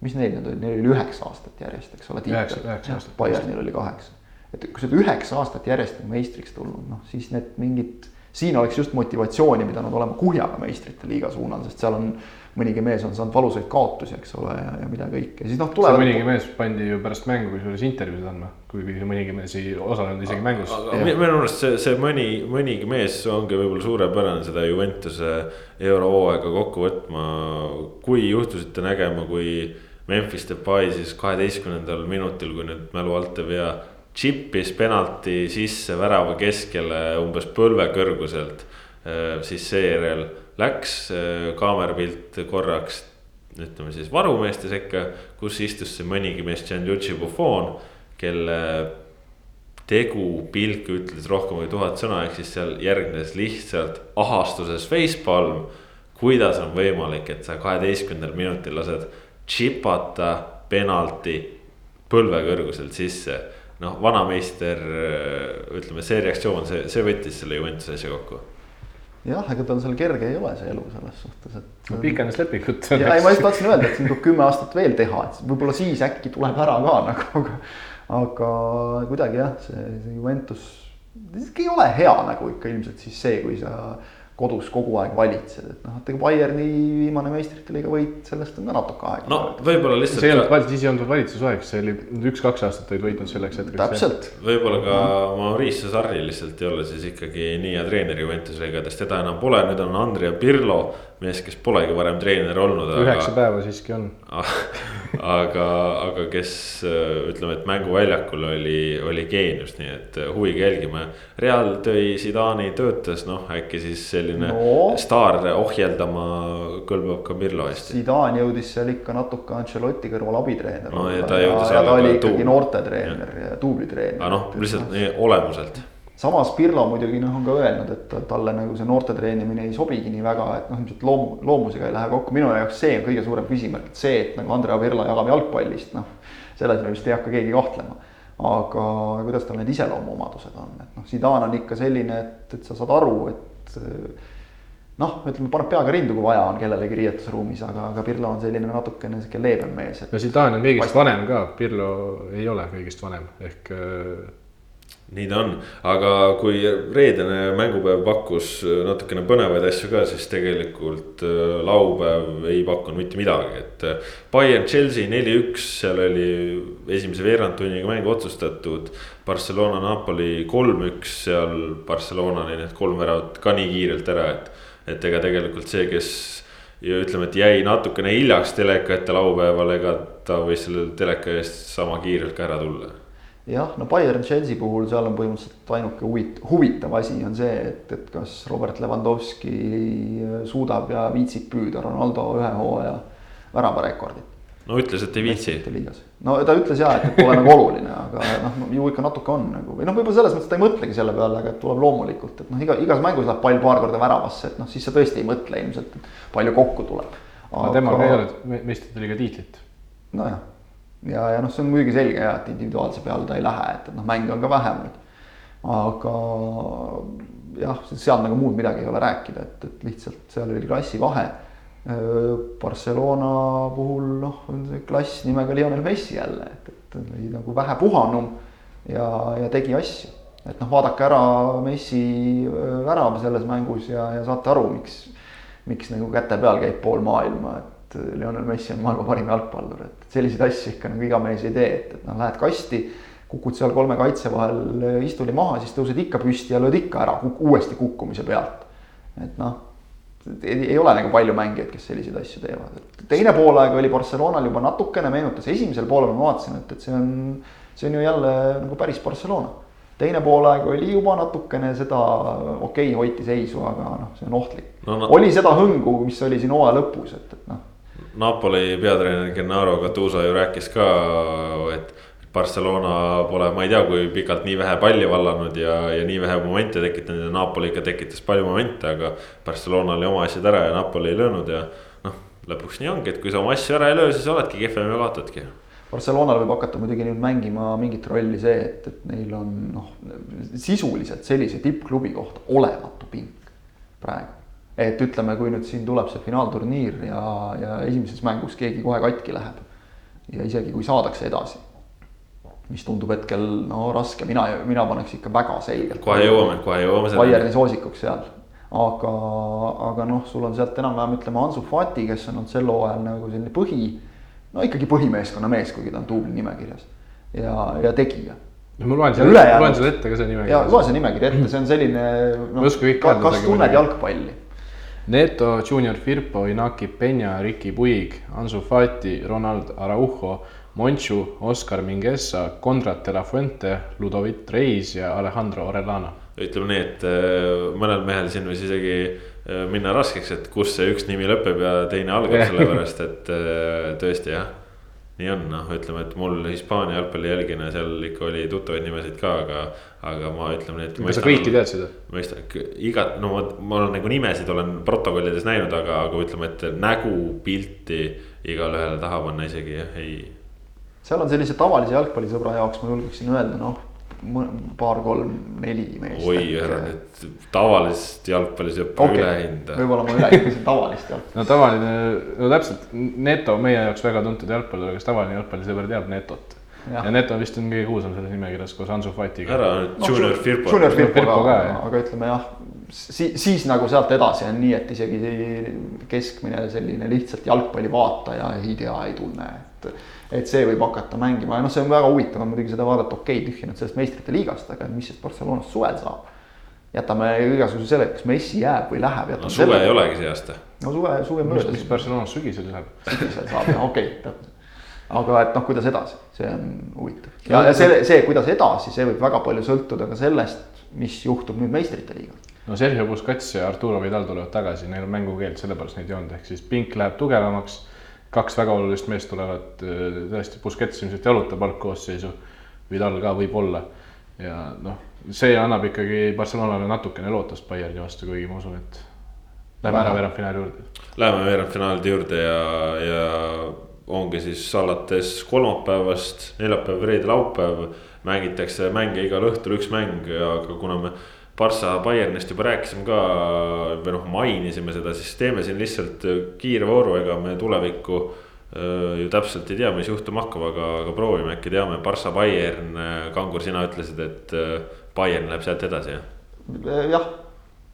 mis neil nüüd oli, neil oli üheksa aastat järjest, eks ole. Aastat. Bayernil oli kaheksa, et kui sa oled üheksa aastat järjest meistriks tulnud, noh siis need mingid, siin oleks just motivatsiooni pidanud olema kuhjaga meistrite liiga suunal, sest seal on mõnigi mees on saanud valusaid kaotusi, eks ole, ja, ja mida kõike, siis noh, see tulevad. mõnigi mees pandi ju pärast mängu kusjuures intervjuusid andma, kuigi mõnigi mees ei osalenud isegi mängus. aga mi- minu arust see, see mõni, mõnigi mees ongi võib-olla suurepärane seda Juventuse eurohooaega kokku võtma. kui juhtusite nägema, kui Memphis Depay siis kaheteistkümnendal minutil, kui nüüd mälu alt ei vea. Chippis penalti sisse värava keskele umbes põlve kõrguselt, siis seejärel läks äh, kaamerapilt korraks ütleme siis varumeeste sekka, kus istus see mõnigi mees Gianluigi Buffon, kelle tegu, pilk ütles rohkem kui tuhat sõna, ehk siis seal järgnes lihtsalt ahastuses facepalm. kuidas on võimalik, et sa kaheteistkümnendal minutil lased tšipata penalti põlve kõrguselt sisse. noh, vanameister, ütleme, see reaktsioon, see, see võttis selle Juventuse asja kokku. jah, ega tal seal kerge ei ole see elu selles suhtes, et. pikendas lepingut. ja ei, ma just tahtsin öelda, et siin tuleb kümme aastat veel teha, et võib-olla siis äkki tuleb ära ka nagu, aga. aga kuidagi jah, see, see Juventus, ei ole hea nagu ikka ilmselt siis see, kui sa kodus kogu aeg valitsed, et noh, et ega Bayerni viimane meistrite liiga võit, sellest on ka natuke aega. no võib-olla see ei olnud lihtsalt, val-, siis ei olnud veel valitsusaeg, see oli üks-kaks aastat olid võitnud selleks hetkeks. täpselt, võib-olla ka Maurice Sarri lihtsalt ei ole siis ikkagi nii hea treener Juventuse liigades, teda enam pole, nüüd on Andrea Pirlo, mees, kes polegi varem treener olnud, üheksa aga päeva siiski on. aga, aga kes ütleme, et mänguväljakul oli, oli geenius, nii et huviga jälgime. Real tõi Zidani töötas, noh äkki siis selline No. staar ohjeldama kõlbab ka Pirlo hästi. Zidane jõudis seal ikka natuke Ancelotti kõrval abitreener No ja ta jõudis ja ta oli ka ikkagi noortetreener ja tublitreener. aga noh, lihtsalt nii olemuselt. Samas Pirlo muidugi noh, on ka öelnud, et ta- talle nagu see noorte treenimine ei sobigi nii väga, et noh, ilmselt loomu, loomusega ei lähe kokku, minu jaoks see on kõige suurem küsimärk, et see, et nagu Andrea Pirlo jagab jalgpallist, noh. selles me vist ei hakka keegi kahtlema. aga kuidas tal need iseloomuomadused on, et noh, Zidane on ikka selline, et, et sa saad aru, et eh, noh, ütleme, paneb peaga rindu, kui vaja on kellelegi riietusruumis, aga, aga Pirlo on selline natukene sihuke leebem mees, et no Zidane on kõigist vanem ka, Pirlo ei ole kõigist vanem ehk äh, nii ta on, aga kui reedene mängupäev pakkus natukene põnevaid asju ka, siis tegelikult äh, laupäev ei pakkunud mitte midagi, et. Bayern Chelsea neli-üks, seal oli esimese veerandtunniga mäng otsustatud. Barcelona Napoli kolm-üks, seal Barcelona oli need kolm väravat ka nii kiirelt ära, et, et ega tegelikult see, kes ja ütleme, et jäi natukene hiljaks teleka ette laupäeval, ega ta võis selle teleka eest sama kiirelt ka ära tulla jah, no Bayern Chelsea puhul seal on põhimõtteliselt ainuke huvit-, huvitav asi on see, et, et kas Robert Lewandowski suudab ja viitsib püüda Ronaldo ühe hooaja väravarekordit. no ütles, et ei viitsi. no ta ütles ja, et, pole nagu oluline, aga noh, ju ikka natuke on nagu või noh, võib-olla selles mõttes ta ei mõtlegi selle peale, aga et tuleb loomulikult, et noh, iga igas mängus läheb pall paar korda väravasse, et noh, siis sa tõesti ei mõtle ilmselt, et palju kokku tuleb. aga temal ka ei ole me- meistrite liiga tiitlit. nojah, ja, ja noh, see on muidugi selge ja, et individuaalse peale ta ei lähe, et, et noh, mänge on ka vähem nüüd. aga jah, seal nagu muud midagi ei ole rääkida, et, et lihtsalt seal oli klassivahe. Barcelona puhul noh, on see klass nimega Lionel Messi jälle, et, et oli nagu vähe puhanum ja, ja tegi asju. et noh, vaadake ära Messi öö, värav selles mängus ja, ja saate aru, miks, miks nagu käte peal käib pool maailma, et Lionel Messi on maailma parim jalgpallur, et selliseid asju ikka nagu iga mees ei tee, et, et noh, lähed kasti kukud seal kolme kaitse vahel istuli maha, siis tõused ikka püsti ja lööd ikka ära kuk uuesti kukkumise pealt. et noh, ei ole nagu palju mängijaid, kes selliseid asju teevad, et teine poolaeg oli Barcelonal juba natukene meenutas, esimesel poolel ma vaatasin, et, et see on, see on ju jälle nagu päris Barcelona teine poolaeg oli juba natukene seda, okei okay,, hoiti seisu, aga noh, see on ohtlik no,. No. oli seda hõngu, mis oli siin hooaja lõpus, et, et noh. Napoli peatreener Gennaro Gattuso ju rääkis ka, et Barcelona pole, ma ei tea, kui pikalt nii vähe palli vallanud ja, ja nii vähe momente tekitanud ja Napoli ikka tekitas palju momente, aga. Barcelona oli oma asjad ära ja Napoli ei löönud ja noh, lõpuks nii ongi, et kui sa oma asju ära ei löö, siis oledki kehvem ja kaotadki Barcelonal võib hakata muidugi nüüd mängima mingit rolli see, et, et neil on noh, sisuliselt sellise tippklubi kohta olematu pink praegu. Et ütleme, kui nüüd siin tuleb see finaalturniir ja, ja esimeses mängus keegi kohe katki läheb ja isegi kui saadakse edasi, mis tundub hetkel no raske, mina, mina paneks ikka väga selgelt. kohe jõuame, kohe jõuame. Bayerni soosikuks seal, aga, aga noh, sul on sealt enam-vähem ütleme Ansu Fati, kes on olnud sel hooajal nagu selline põhi no ikkagi põhimeeskonna mees, kuigi ta on duubli nimekirjas ja, ja tegija. no ma loen selle, loen selle ette ka see nimekiri. ja loe see nimekiri ette, see on selline no,. Ka, kas tunned jalgpalli? Neto, Junior Firpo, Inaki Peña, Ricky Puig, Ansu Fati, Ronald Araujo, Monchu, Oscar Mingueza, Konrad de la Fuente, Ludovit Reis ja Alejandro Orellana. ütleme nii, et äh, mõnel mehel siin võis isegi Äh, minna raskeks, et kus see üks nimi lõpeb ja teine algab, sellepärast et äh, tõesti jah. Nii on, noh, ütleme, et mul Hispaania jalgpalli jälgina seal ikka oli tuttavaid nimesid ka, aga, aga ma ütleme nii, et. kas sa kõiki tead seda? mõistan, iga, no ma, ma olen nagu nimesid olen protokollides näinud, aga, aga ütleme, et nägu, pilti igale ühele taha panna isegi jah, ei. seal on sellise tavalise jalgpallisõbra jaoks ma julgeksin öelda, noh paar-kolm-neli meest. oi, ära nüüd tavalist jalgpallisõpra okay. üle hinda. võib-olla ma üle hindasin tavalist jalgpalli. no tavaline, no täpselt, Neto meie jaoks väga tuntud jalgpallur, kes tavaline jalgpallisõber teab Netot. ja Neto vist on kõige kuulsam selles nimekirjas koos Ansu Fatiga. ära nüüd no, Junior Firpo. Junior Firpo ka, ka, aga ütleme jah, siis, siis nagu sealt edasi on nii, et isegi keskmine selline lihtsalt jalgpallivaataja ei tea, ei tunne, et et see võib hakata mängima ja noh, see on väga huvitav on muidugi seda vaadata, okei okay,, tühja nüüd sellest meistrite liigast, aga mis siis Barcelonast suvel saab. jätame igasuguse selle, kas Messi jääb või läheb. no suve selle. ei olegi see aasta. no suve, suve möödas. mis Barcelonas sügisel saab? sügisel saab jah, okei okay,, täpselt aga et noh, kuidas edasi, see on huvitav ja, ja see, see, kuidas edasi, see võib väga palju sõltuda ka sellest, mis juhtub nüüd meistrite liigas. no Sergio Busquets ja Arturo Vidal tulevad tagasi, neil on mängukeeld, sellepärast neid ei olnud, ehk siis pink läheb tugevamaks kaks väga olulist meest tulevad äh, tõesti, Busquets ilmselt jalutab algkoosseisu, Vidal ka võib-olla. ja noh, see annab ikkagi Barcelonale natukene lootust Bayerni vastu, kuigi ma usun, et lähme ära veerandfinaali juurde. Läheme veerandfinaalide juurde ja, ja ongi siis alates kolmapäevast, neljapäev, reede, laupäev mängitakse mänge igal õhtul üks mäng, aga kuna me Barca Bayernist juba rääkisime ka või noh, mainisime seda, siis teeme siin lihtsalt kiire vooru, ega me tulevikku äh, ju täpselt ei tea, mis juhtuma hakkab, aga, aga proovime, äkki teame, Barca Bayern, äh, Kangur, sina ütlesid, et äh, Bayern läheb sealt edasi, jah? jah,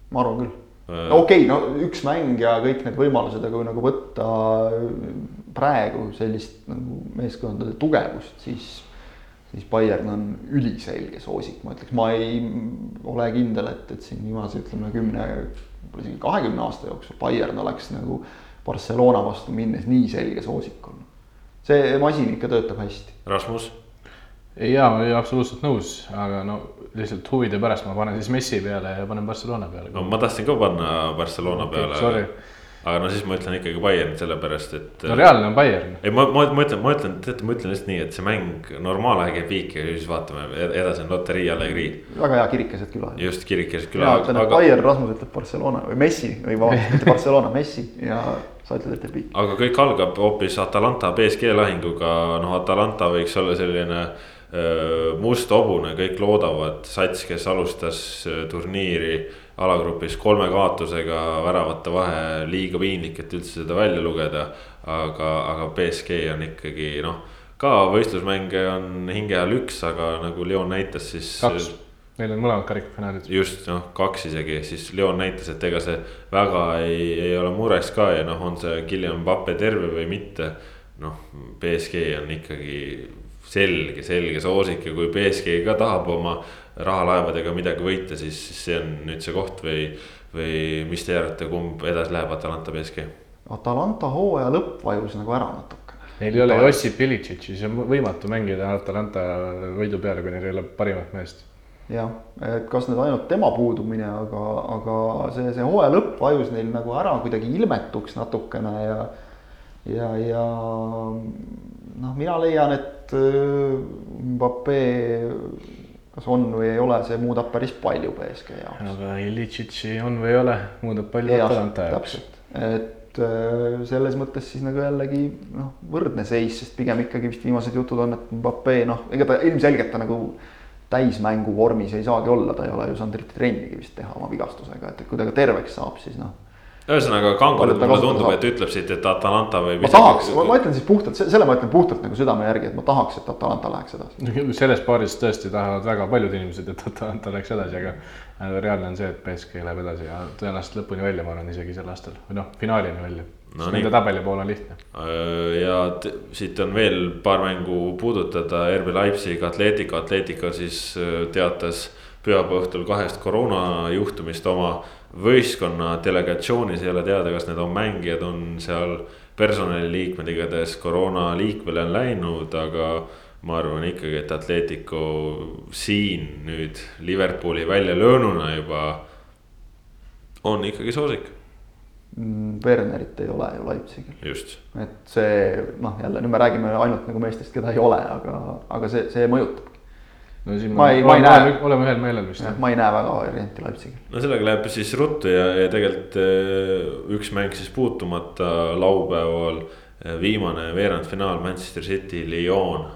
ma arvan küll. no okei okay,, no üks mäng ja kõik need võimalused, aga kui nagu võtta praegu sellist nagu meeskondade tugevust, siis siis Bayern on üliselge soosik, ma ütleks, ma ei ole kindel, et, et siin viimase ütleme kümne, võib-olla isegi kahekümne aasta jooksul Bayern oleks nagu Barcelona vastu minnes nii selge soosik olnud. see masin ikka töötab hästi. Rasmus? jaa, ma olen absoluutselt nõus, aga no lihtsalt huvide pärast ma panen siis Messi peale ja panen Barcelona peale. no ma tahtsin ka panna Barcelona peale okay,. Aga no siis ma ütlen ikkagi Bayern sellepärast, et. no reaalne on Bayern. ei, ma, ma, ma ütlen, ma ütlen, teate, ma ütlen lihtsalt nii, et see mäng normaalaeg käib viiki ja siis vaatame, edasi on loterii Allegri. väga hea kirik keset küla. just, kirik keset küla. mina ütlen, et aga... Bayern, Rasmus ütleb Barcelona või Messi või vabandust, mitte Barcelona, Messi ja sa ütled, et teeb viiki. aga kõik algab hoopis Atalanta BSG lahinguga, noh, Atalanta võiks olla selline must hobune, kõik loodavad, sats, kes alustas turniiri alagrupis kolme kaotusega väravate vahe, liiga piinlik, et üldse seda välja lugeda. aga, aga BSG on ikkagi noh, ka võistlusmänge on hinge all üks, aga nagu Leon näitas, siis. kaks, neil on mõlemad karikafinaalid. just noh, kaks isegi, siis Leon näitas, et ega see väga ei, ei ole mureks ka ja noh, on see Guillaume Pape terve või mitte. noh, BSG on ikkagi selge, selge soosik ja kui BSG ka tahab oma rahalaevadega midagi võita, siis, siis see on nüüd see koht või, või mis te arvate, kumb edasi läheb, Atalanta, BSG? Atalanta hooaja lõpp vajus nagu ära natukene. Neil ei ole Jossip Ilitšitši, see on võimatu mängida Atalanta võidu peale, kui neil ei ole parimat meest. jah, et kas nüüd ainult tema puudumine, aga, aga see, see hooaja lõpp vajus neil nagu ära kuidagi ilmetuks natukene ja ja, ja noh, mina leian, et äh, Mbappe kas on või ei ole, see muudab päris palju BSG jaoks. aga Ilitšitši on või ei ole, muudab palju Atalanta jaoks. et äh, selles mõttes siis nagu jällegi noh, võrdne seis, sest pigem ikkagi vist viimased jutud on, et Mbappe noh, ega ta ilmselgelt ta nagu täismängu vormis ei saagi olla, ta ei ole ju saanud eriti trennigi vist teha oma vigastusega, et, et kui ta ka terveks saab, siis noh ühesõnaga Kangol mulle tundub, et ütleb siit, et Atalanta võib. ma tahaks, ma ütlen siis puhtalt, selle ma ütlen puhtalt nagu südame järgi, et ma tahaks, et Atalanta läheks edasi. selles paaris tõesti tahavad väga paljud inimesed, et Atalanta läheks edasi, aga reaalne on see, et BSG läheb edasi ja tõenäoliselt lõpuni välja, ma arvan, isegi sel aastal või noh, finaalini välja no,. Nende tabeli pool on lihtne. Äh, ja siit on veel paar mängu puudutada, RB Leipzig, Atletico, Atletico siis äh, teatas pühapäeva õhtul kahest koroonajuhtumist oma võistkonna delegatsioonis ei ole teada, kas need on mängijad, on seal personaliliikmed, igatahes koroona liikvele on läinud, aga ma arvan ikkagi, et Atletico siin nüüd Liverpooli välja löönuna juba on ikkagi soosik. Mm, Wernerit ei ole ju Leipzigil. just. et see noh, jälle nüüd me räägime ainult nagu meestest, keda ei ole, aga, aga see, see mõjutab no siin ma, ma ei, ma ei näe. oleme ühel meelel vist. ma ei näe väga varianti Leipzigil. no sellega läheb siis ruttu ja, ja tegelikult äh, üks mäng siis puutumata laupäeval. Äh, viimane veerandfinaal Manchester City, Lyon.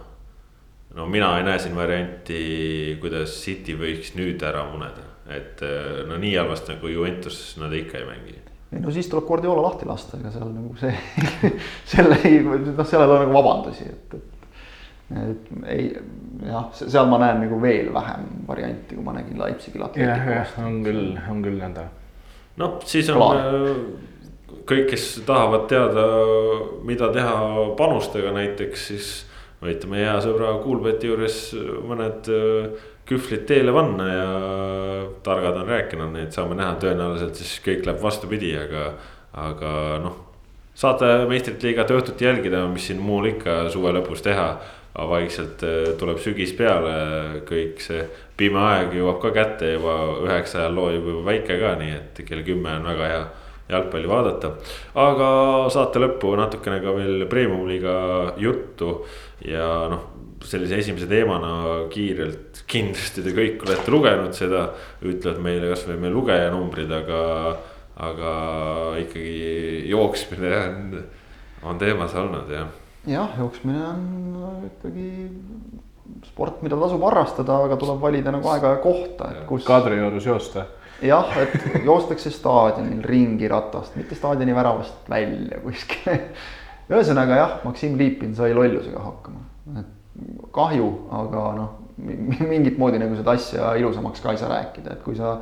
no mina ei näe siin varianti, kuidas City võiks nüüd ära muneda, et äh, no nii halvasti nagu Juventus nad ikka ei mängi ei no siis tuleb Guardiola lahti lasta, ega seal nagu see selle ei, noh, seal ei ole nagu vabandusi, et, et et ei, jah, seal ma näen nagu veel vähem varianti, kui ma nägin Leipzigil. jah, jah, on küll, on küll nõnda. noh, siis on Klar. Äh, kõik, kes tahavad teada, mida teha panustega näiteks, siis võite meie hea sõbra Kuulbeti juures mõned äh, kühvlid teele panna ja targad on rääkinud, neid saame näha, tõenäoliselt siis kõik läheb vastupidi, aga, aga noh saate meistrite liigat õhtuti jälgida, mis siin muul ikka suve lõpus teha aga vaikselt äh, tuleb sügis peale, kõik see pime aeg jõuab ka kätte juba üheksa ajal loojub juba päike ka, nii et kell kümme on väga hea jalgpalli vaadata. aga saate lõppu natukene ka veel premium-liiga juttu ja noh, sellise esimese teemana kiirelt, kindlasti te kõik olete lugenud seda, ütlevad meile kasvõi meie lugejanumbrid, aga, aga ikkagi jooksmine on, on teemas olnud jah jah, jooksmine on ikkagi sport, mida tasub harrastada, aga tuleb valida nagu aega ja kohta, et kus. Kadriorus joosta. jah, et joostakse staadionil ringi ratast, mitte staadioni väravast välja kuskile. ühesõnaga jah, Maksim Liipin sai lollusega hakkama, kahju, aga noh, mingit moodi nagu seda asja ilusamaks ka ei saa rääkida, et kui sa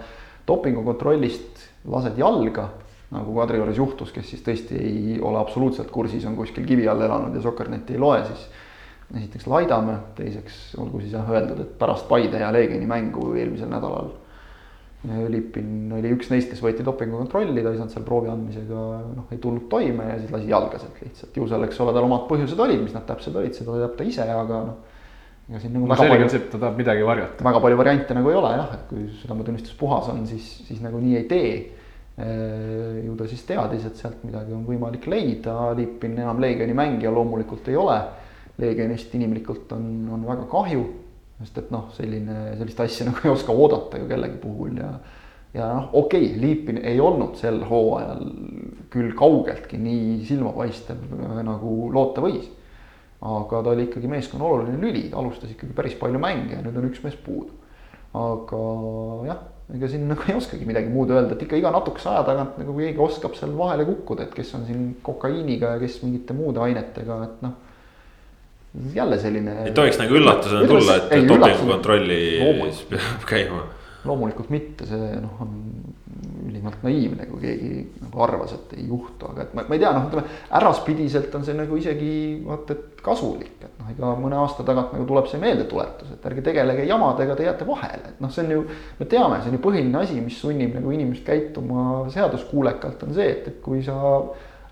dopingukontrollist lased jalga nagu Kadriorus juhtus, kes siis tõesti ei ole absoluutselt kursis, on kuskil kivi all elanud ja Soccerneti ei loe, siis esiteks laidame, teiseks olgu siis jah öeldud, et pärast Paide ja Leegioni mängu eelmisel nädalal Lipin oli üks neist, kes võeti dopingukontrolli, ta ei saanud seal proovi andmisega, noh, ei tulnud toime ja siis lasi jalga sealt lihtsalt. ju seal, eks ole, tal omad põhjused olid, mis nad täpselt olid, seda teab ta ise, aga noh. ega siin nagu no, väga palju. ta tahab midagi varjata. väga palju variante nagu ei ole jah, et kui südametunnistus puhas on, siis, siis nagu nii ei tee Äh, ju ta siis teadis, et sealt midagi on võimalik leida, Liipin enam Leegioni mängija loomulikult ei ole. Leegionist inimlikult on, on väga kahju, sest et noh, selline, sellist asja nagu ei oska oodata ju kellegi puhul ja. ja noh, okei okay,, Liipin ei olnud sel hooajal küll kaugeltki nii silmapaistev nagu loota võis. aga ta oli ikkagi meeskonna oluline lüli, ta alustas ikkagi päris palju mänge ja nüüd on üks mees puudu. aga jah ega siin nagu ei oskagi midagi muud öelda, et ikka iga natukese aja tagant nagu keegi oskab seal vahele kukkuda, et kes on siin kokaiiniga ja kes mingite muude ainetega, et noh. jälle selline. ei tohiks nagu üllatusena tulla, et dopingukontrolli peab käima. loomulikult mitte, see noh, on ülimalt naiivne, kui keegi nagu arvas, et ei juhtu, aga et ma, ma ei tea, noh, ütleme äraspidiselt on see nagu isegi vaata, et kasulik, et noh, ega mõne aasta tagant nagu tuleb see meeldetuletus, et ärge tegelege jamadega, te jääte vahele, et noh, see on ju, me teame, see on ju põhiline asi, mis sunnib nagu inimest käituma seaduskuulekalt, on see, et, et kui sa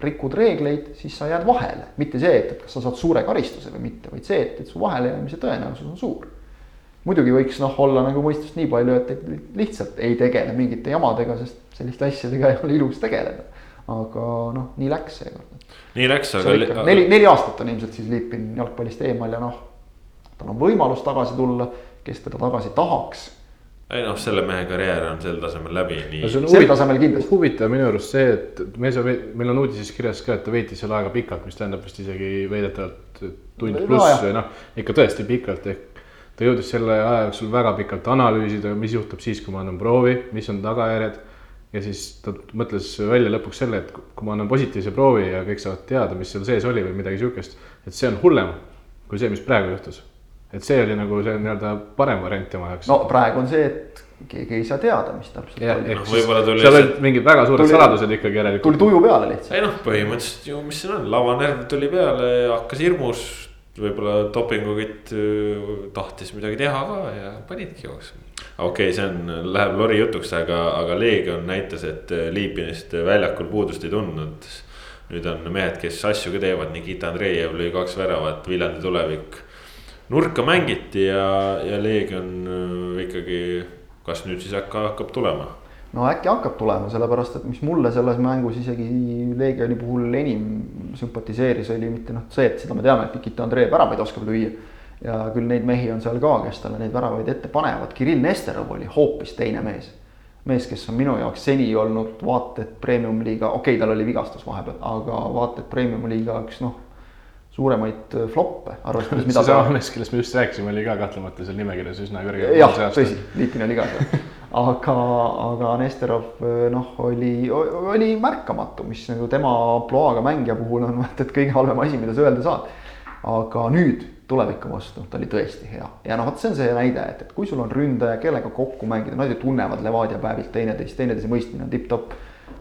rikud reegleid, siis sa jääd vahele, mitte see, et, et kas sa saad suure karistuse või mitte, vaid see, et, et su vahelejäämise tõenäosus on suur muidugi võiks noh, olla nagu mõistust nii palju, et lihtsalt ei tegele mingite jamadega, sest selliste asjadega ei ole ilus tegeleda. aga noh, nii läks seekord. nii läks, aga. neli, neli aastat on ilmselt siis Liipin jalgpallist eemal ja noh, tal on võimalus tagasi tulla, kes teda tagasi tahaks ei noh, selle mehe karjäär on sel tasemel läbi, nii no,. sel tasemel kindlasti. huvitav minu arust see, et me saame, meil on uudises kirjas ka, et ta veetis seal aega pikalt, mis tähendab vist isegi väidetavalt tund pluss või noh, ikka tõesti pikalt ehk ta jõudis selle aja jooksul väga pikalt analüüsida, mis juhtub siis, kui ma annan proovi, mis on tagajärjed. ja siis ta mõtles välja lõpuks selle, et kui ma annan positiivse proovi ja kõik saavad teada, mis seal sees oli või midagi sihukest, et see on hullem kui see, mis praegu juhtus. et see oli nagu see nii-öelda parem variant tema jaoks. no praegu on see, et keegi ei saa teada, mis täpselt ja, oli. võib-olla tuli. seal olid mingid väga suured tuli, saladused ikkagi järelikult. tuli tuju peale lihtsalt. ei noh, põhimõtteliselt ju, mis siin on, lavanärv tuli peale, hakkas hirmus võib-olla dopingukütt tahtis midagi teha ka ja panidki jooksma. okei okay,, see on, läheb lori jutuks, aga, aga Leegion näitas, et Liipinist väljakul puudust ei tundnud. nüüd on mehed, kes asju ka teevad, Nikita Andreev lõi kaks väravat, Viljandi tulevik. nurka mängiti ja, ja Leegion ikkagi, kas nüüd siis hakka, hakkab tulema? No äkki hakkab tulema, sellepärast et mis mulle selles mängus isegi Leegioni puhul enim sümpatiseeris, oli mitte noh, see, et seda me teame, et Nikita Andreev väravaid oskab lüüa. ja küll neid mehi on seal ka, kes talle neid väravaid ette panevad, Kirill Nesterov oli hoopis teine mees. mees, kes on minu jaoks seni olnud vaata et premium-liiga, okei okay,, tal oli vigastus vahepeal, aga vaata et premium-liiga üks noh suuremaid floppe, arvestades mida seesama mees, kellest me just rääkisime, oli ka kahtlemata seal nimekirjas üsna kõrge. jah, tõsi, Liipin oli ka seal aga, aga Nesterov noh, oli, oli märkamatu, mis nagu tema ampluaaga mängija puhul on vaata, et kõige halvem asi, mida sa öelda saad. aga nüüd tuleviku vastu, ta oli tõesti hea ja noh, vot see on see näide, et, et kui sul on ründaja, kellega kokku mängida, nad ju tunnevad Levadia päevilt teineteist, teineteise mõistmine on tipp-topp.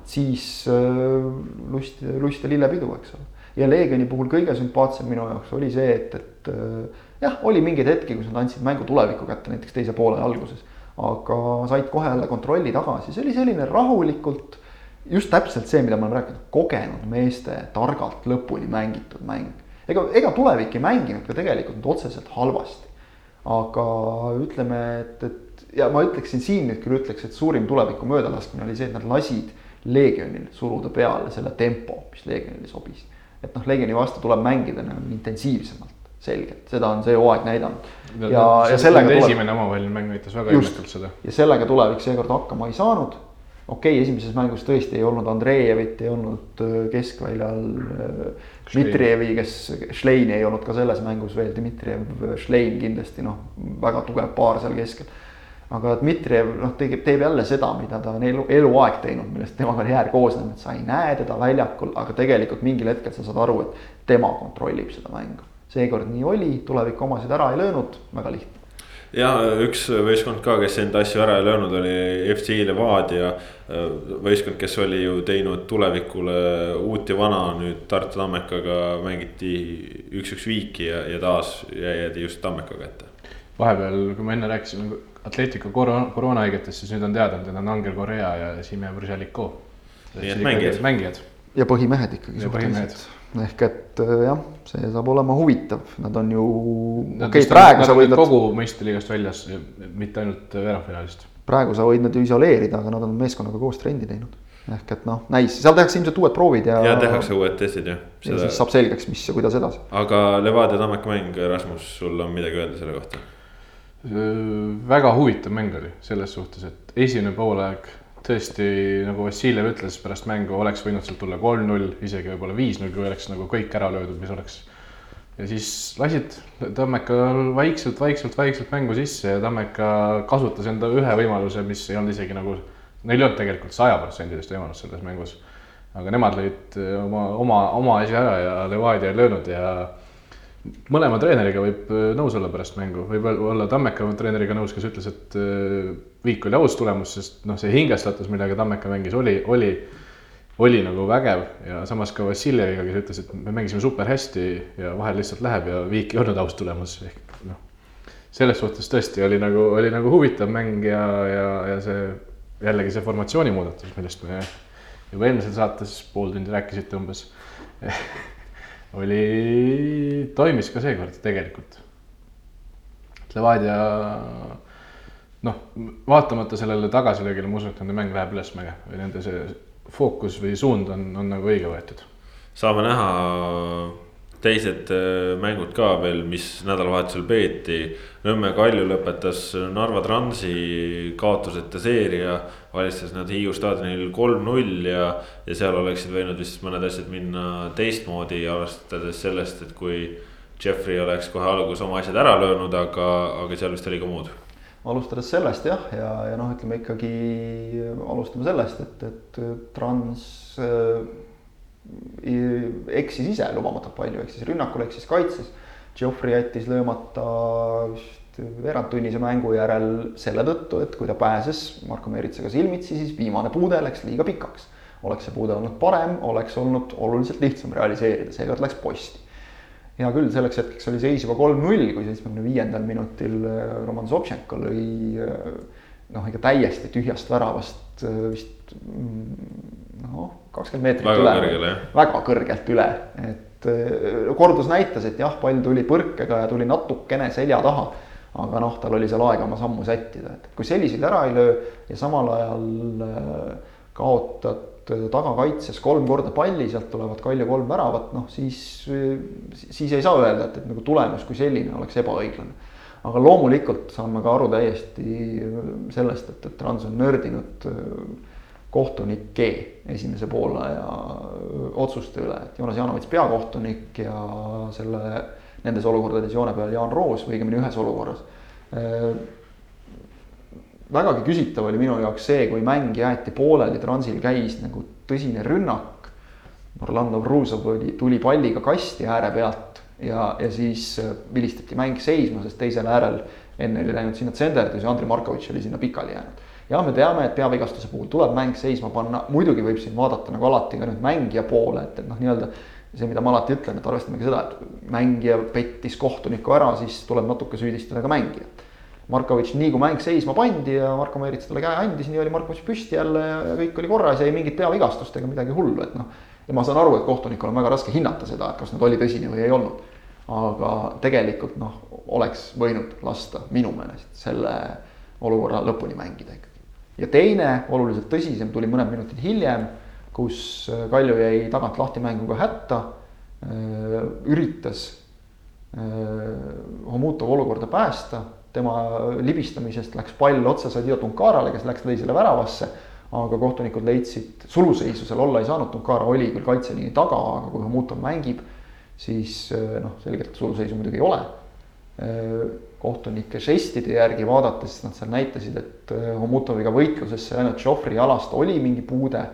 siis äh, lust, lust ja lillepidu, eks ole. ja Leegioni puhul kõige sümpaatsem minu jaoks oli see, et, et äh, jah, oli mingeid hetki, kus nad andsid mängu tuleviku kätte, näiteks teise poole alguses aga said kohe jälle kontrolli tagasi, see oli selline rahulikult, just täpselt see, mida me oleme rääkinud, kogenud meeste targalt lõpuni mängitud mäng. ega, ega tulevik ei mänginud ka tegelikult otseselt halvasti. aga ütleme, et, et ja ma ütleksin siin nüüd küll ütleks, et suurim tuleviku möödalaskmine oli see, et nad lasid Leegionil suruda peale selle tempo, mis Leegionile sobis. et noh, Leegioni vastu tuleb mängida nagu intensiivsemalt selgelt, seda on see hooaeg näidanud. ja, ja sellega tuleb. esimene omavaheline mäng näitas väga ilmekalt seda. ja sellega tulevik seekord hakkama ei saanud. okei okay,, esimeses mängus tõesti ei olnud Andreevit, ei olnud keskväljal Dmitrijevi, kes, Šleini ei olnud ka selles mängus veel, Dmitrijev, Šlein kindlasti noh, väga tugev paar seal keskel aga Dmitrijev noh, teeb, teeb jälle seda, mida ta on elu, eluaeg teinud, millest tema karjäär koosneb, et sa ei näe teda väljakul, aga tegelikult mingil hetkel sa saad aru, et tema kontrollib seda mängu seekord nii oli, tulevik omasid ära ei löönud, väga lihtne ja üks võistkond ka, kes enda asju ära ei löönud, oli FC Levadia. võistkond, kes oli ju teinud tulevikule uut ja vana, nüüd Tartu Tammekaga mängiti üks-üks viiki ja, ja taas jäädi just Tammeka kätte. vahepeal, kui me enne rääkisime Atletico koroona, koroonahaigetest, siis nüüd on teada, et need on Angel Correa ja Simeon Brzeliko. nii et mängijad. mängijad. ja põhimehed ikkagi. ja põhimehed ehk et äh, jah, see saab olema huvitav, nad on ju. okei okay,, praegu sa võid. kogu meistriliigast väljas, mitte ainult veerandfinaalist. praegu sa võid nad ju isoleerida, aga nad on meeskonnaga koos trenni teinud. ehk et noh, näis, seal tehakse ilmselt uued proovid ja. ja tehakse uued testid jah Seda.... ja siis saab selgeks, mis ja kuidas edasi. aga Levadia Tammeka mäng, Rasmus, sul on midagi öelda selle kohta? väga huvitav mäng oli selles suhtes, et esimene poolaeg tõesti, nagu Vassiljev ütles pärast mängu, oleks võinud sealt tulla kolm-null, isegi võib-olla viis-null, kui oleks nagu kõik ära löödud, mis oleks. ja siis lasid Tammeka vaikselt, vaikselt, vaikselt mängu sisse ja Tammeka kasutas enda ühe võimaluse, mis ei olnud isegi nagu, neil ei olnud tegelikult sajaprotsendilist võimalust selles mängus. aga nemad lõid oma, oma, oma asja ära ja Levadia ei löönud ja mõlema treeneriga võib äh, nõus olla pärast mängu, võib olla Tammeka treeneriga nõus, kes ütles, et äh, viik oli aus tulemus, sest noh, see hingestatus, millega Tammeka mängis, oli, oli, oli nagu vägev ja samas ka Vassiljeviga, kes ütles, et me mängisime super hästi ja vahel lihtsalt läheb ja viik ei olnud aus tulemus, ehk noh. selles suhtes tõesti oli nagu, oli nagu huvitav mäng ja, ja, ja see jällegi see formatsiooni muudatus, millest me juba eelmises saates pool tundi rääkisite umbes oli, toimis ka seekord tegelikult. Levadia noh, vaatamata sellele tagasilöögile, ma usun, et nende mäng läheb ülesmäge või nende see fookus või suund on, on nagu õige võetud. saame näha teised äh, mängud ka veel, mis nädalavahetusel peeti. Nõmme Kalju lõpetas Narva Transi kaotuseta seeria, alistas nad Hiiu staadionil kolm-null ja, ja seal oleksid võinud vist mõned asjad minna teistmoodi, arvestades sellest, et kui. Jeffrey oleks kohe alguses oma asjad ära löönud, aga, aga seal vist oli ka muud alustades sellest jah, ja, ja noh, ütleme ikkagi alustame sellest, et, et Trans äh, eksis ise lubamatult palju, eksis rünnakul, eksis kaitses. Geoffrey jättis löömata vist veerandtunnise mängu järel selle tõttu, et kui ta pääses Marko Meeritsaga silmitsi, siis viimane puude läks liiga pikaks. oleks see puude olnud parem, oleks olnud oluliselt lihtsam realiseerida, seekord läks posti. Hea küll, selleks hetkeks oli seis juba kolm-null, kui seitsmekümne viiendal minutil Roman Sobtšenko lõi noh, ikka täiesti tühjast väravast vist noh, kakskümmend meetrit üle, väga kõrgelt üle, et äh, kordus näitas, et jah, pall tuli põrkega ja tuli natukene selja taha. aga noh, tal oli seal aega oma sammu sättida, et kui selliseid ära ei löö ja samal ajal äh, kaotad tagakaitses kolm korda palli, sealt tulevad Kalju kolm väravat, noh siis, siis ei saa öelda, et, et nagu tulemus kui selline oleks ebaõiglane. aga loomulikult saan ma ka aru täiesti sellest, et, et Trans on nördinud kohtunike esimese poolaja otsuste üle, et Joonas Janovits peakohtunik ja selle, nendes olukordades joone peal Jaan Roos või õigemini ühes olukorras. Vägagi küsitav oli minu jaoks see, kui mäng jäeti pooleli, Transil käis nagu tõsine rünnak. Orlando Vruzov oli, tuli palliga kasti ääre pealt ja, ja siis vilistati mäng seisma, sest teisel äärel enne oli läinud sinna tsenderdus ja Andrei Markovitš oli sinna pikali jäänud jah, me teame, et peavigastuse puhul tuleb mäng seisma panna, muidugi võib siin vaadata nagu alati ka nüüd mängija poole, et, et noh, nii-öelda see, mida ma alati ütlen, et arvestamegi seda, et mängija pettis kohtuniku ära, siis tuleb natuke süüdistada ka mängijat. Markovitš, nii kui mäng seisma pandi ja Marko Meerits talle käe andis, nii oli Markovitš püsti jälle ja, kõik oli korras ei mingit peavigastust ega midagi hullu, et noh. ja ma saan aru, et kohtunikul on väga raske hinnata seda, et kas nüüd oli tõsine või ei olnud. aga tegelikult noh, oleks võinud lasta minu meelest selle olukorra lõpuni mängida ikka ja teine, oluliselt tõsisem, tuli mõned minutid hiljem, kus äh, Kalju jäi tagant lahti mänguga hätta. Äh, üritas äh, Homutov olukorda päästa, tema libistamisest läks pall otse Sadio Tunkarale, kes läks teisele väravasse. aga kohtunikud leidsid, suluseisu seal olla ei saanud, Tunkara oli küll kaitseliini taga, aga kui Homutov mängib, siis noh, selgelt suluseisu muidugi ei ole kohtunike žestide järgi vaadates nad seal näitasid, et äh, Homutoviga võitlusesse ainult Joffrey jalast oli mingi puude.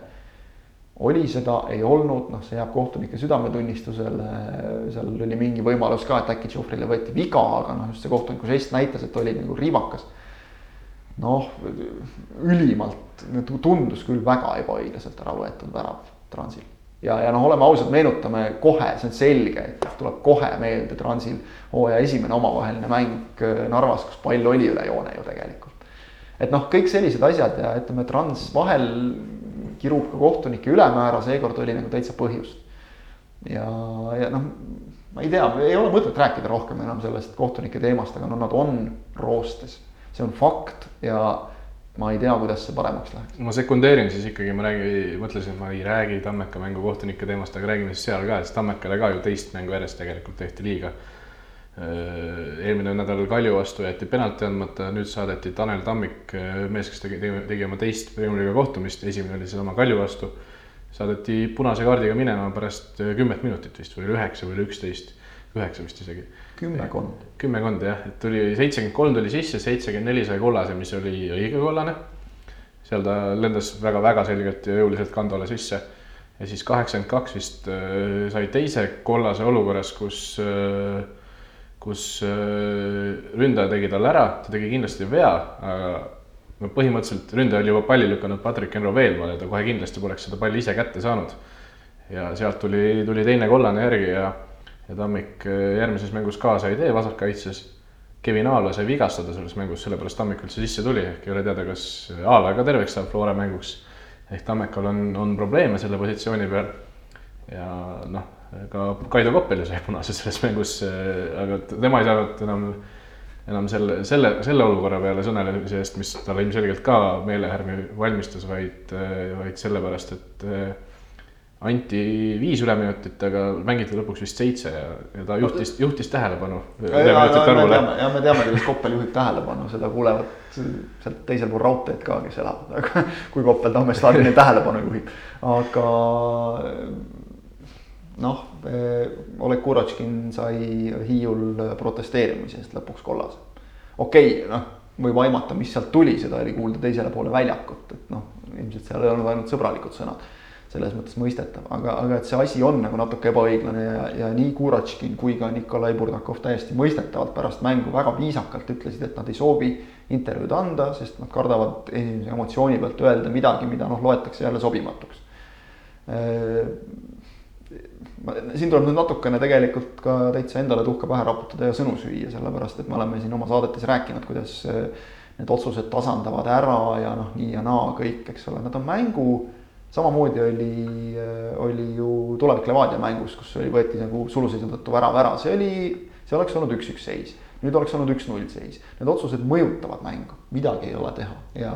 Oli seda, ei olnud, noh, see jääb kohtunike südametunnistusele, seal oli mingi võimalus ka, et äkki Joffreyle võeti viga, aga noh, just see kohtuniku žest näitas, et oli nagu riivakas. noh, ülimalt, tundus küll väga ebaõiglaselt ära võetud värav Transil ja, ja noh, oleme ausad, meenutame kohe, see on selge, et tuleb kohe meelde Transil hooaja esimene omavaheline mäng äh, Narvas, kus pall oli üle joone ju tegelikult. et noh, kõik sellised asjad ja ütleme, Trans vahel kirub ka kohtunikke ülemäära, seekord oli nagu täitsa põhjust. ja, ja noh, ma ei tea, ei ole mõtet rääkida rohkem enam sellest kohtunike teemast, aga no nad on roostes, see on fakt ja ma ei tea, kuidas see paremaks läheks. ma sekundeerin siis ikkagi, ma räägin, mõtlesin, et ma ei räägi Tammeka mängu kohtunike teemast, aga räägime siis seal ka, sest Tammekale ka ju teist mängu järjest tegelikult tehti liiga. Äh, eelmine nädal Kalju vastu jäeti penalti andmata, nüüd saadeti Tanel Tammik, äh, mees, kes tegi, tegi oma teist Premiumi kohtumist, esimene oli seesama Kalju vastu. saadeti punase kaardiga minema pärast äh, kümmet minutit vist või üheksa või üksteist, üheksa vist isegi kümmekond. kümmekond jah, et tuli seitsekümmend kolm tuli sisse, seitsekümmend neli sai kollase, mis oli õige kollane. seal ta lendas väga-väga selgelt ja jõuliselt Kandole sisse. ja siis kaheksakümmend kaks vist sai teise kollase olukorras, kus äh, kus äh, ründaja tegi talle ära, ta tegi kindlasti vea, aga no põhimõtteliselt ründaja oli juba palli lükanud Patrick Henro veelmaale ta kohe kindlasti poleks seda palli ise kätte saanud. ja sealt tuli, tuli teine kollane järgi ja, ja Tammik järgmises mängus kaasa ei tee vasakkaitses Kevin Aala sai vigastada selles mängus, sellepärast Tammik üldse sisse tuli, ehk ei ole teada, kas Aala ka terveks saab Flora mänguks. ehk Tammekal on, on probleeme selle positsiooni peal. ja noh, ka Kaido Koppel sai punase selles mängus, aga tema ei saanud enam, enam selle, selle, selle olukorra peale sõnelemise eest, mis talle ilmselgelt ka meelehärmi valmistas, vaid, vaid sellepärast, et anti viis üleminutit, aga mängiti lõpuks vist seitse ja, ja ta juhtis, juhtis tähelepanu. ja, ja, ja me teame, ja me teame, kuidas Koppel juhib tähelepanu, seda kuulevad sealt teisel pool raudteed ka, kes elavad, aga kui Koppel Tamme staadioni tähelepanu juhib, aga noh, Oleg Kurotškin sai Hiiul protesteerimise eest lõpuks kollase. okei okay,, noh, võib aimata, mis sealt tuli, seda oli kuulda teisele poole väljakut, et noh, ilmselt seal ei olnud ainult sõbralikud sõnad selles mõttes mõistetav, aga, aga et see asi on nagu natuke ebaõiglane ja, ja nii Kuratškin kui ka Nikolai Burdakov täiesti mõistetavalt pärast mängu väga viisakalt ütlesid, et nad ei soovi intervjuud anda, sest nad kardavad esimese emotsiooni pealt öelda midagi, mida noh, loetakse jälle sobimatuks. Siin tuleb nüüd natukene tegelikult ka täitsa endale tuhka pähe raputada ja sõnu süüa, sellepärast et me oleme siin oma saadetes rääkinud, kuidas need otsused tasandavad ära ja noh, nii ja naa kõik, eks ole, nad on mängu samamoodi oli, oli ju tulevik Levadia mängus, kus oli, võeti nagu suluseisu tõttu värav ära, see oli, see oleks olnud üks-üks seis. nüüd oleks olnud üks-null seis, need otsused mõjutavad mängu, midagi ei ole teha. Ja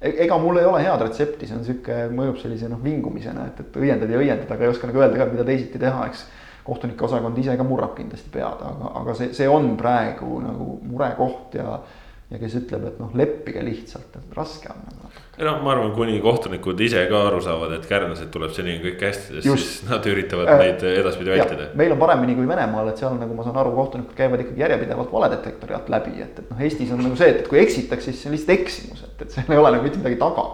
ega mul ei ole head retsepti, see on sihuke, mõjub sellise noh vingumisena, et, et õiendad ja õiendad, aga ei oska nagu öelda ka, mida teisiti teha, eks. kohtunike osakond ise ka murrab kindlasti pead, aga, aga see, see on praegu nagu murekoht ja ja kes ütleb, et noh, leppige lihtsalt, et raske on nagu ei noh, ma arvan, kuni kohtunikud ise ka aru saavad, et kärnased tuleb seni kõik hästi, siis nad üritavad äh, neid edaspidi vältida. meil on paremini kui Venemaal, et seal nagu ma saan aru, kohtunikud käivad ikkagi järjepidevalt valedetektori alt läbi, et, et noh, Eestis on nagu see, et, kui eksitakse, siis see on lihtsalt eksimus, et, et seal ei ole nagu mitte midagi taga.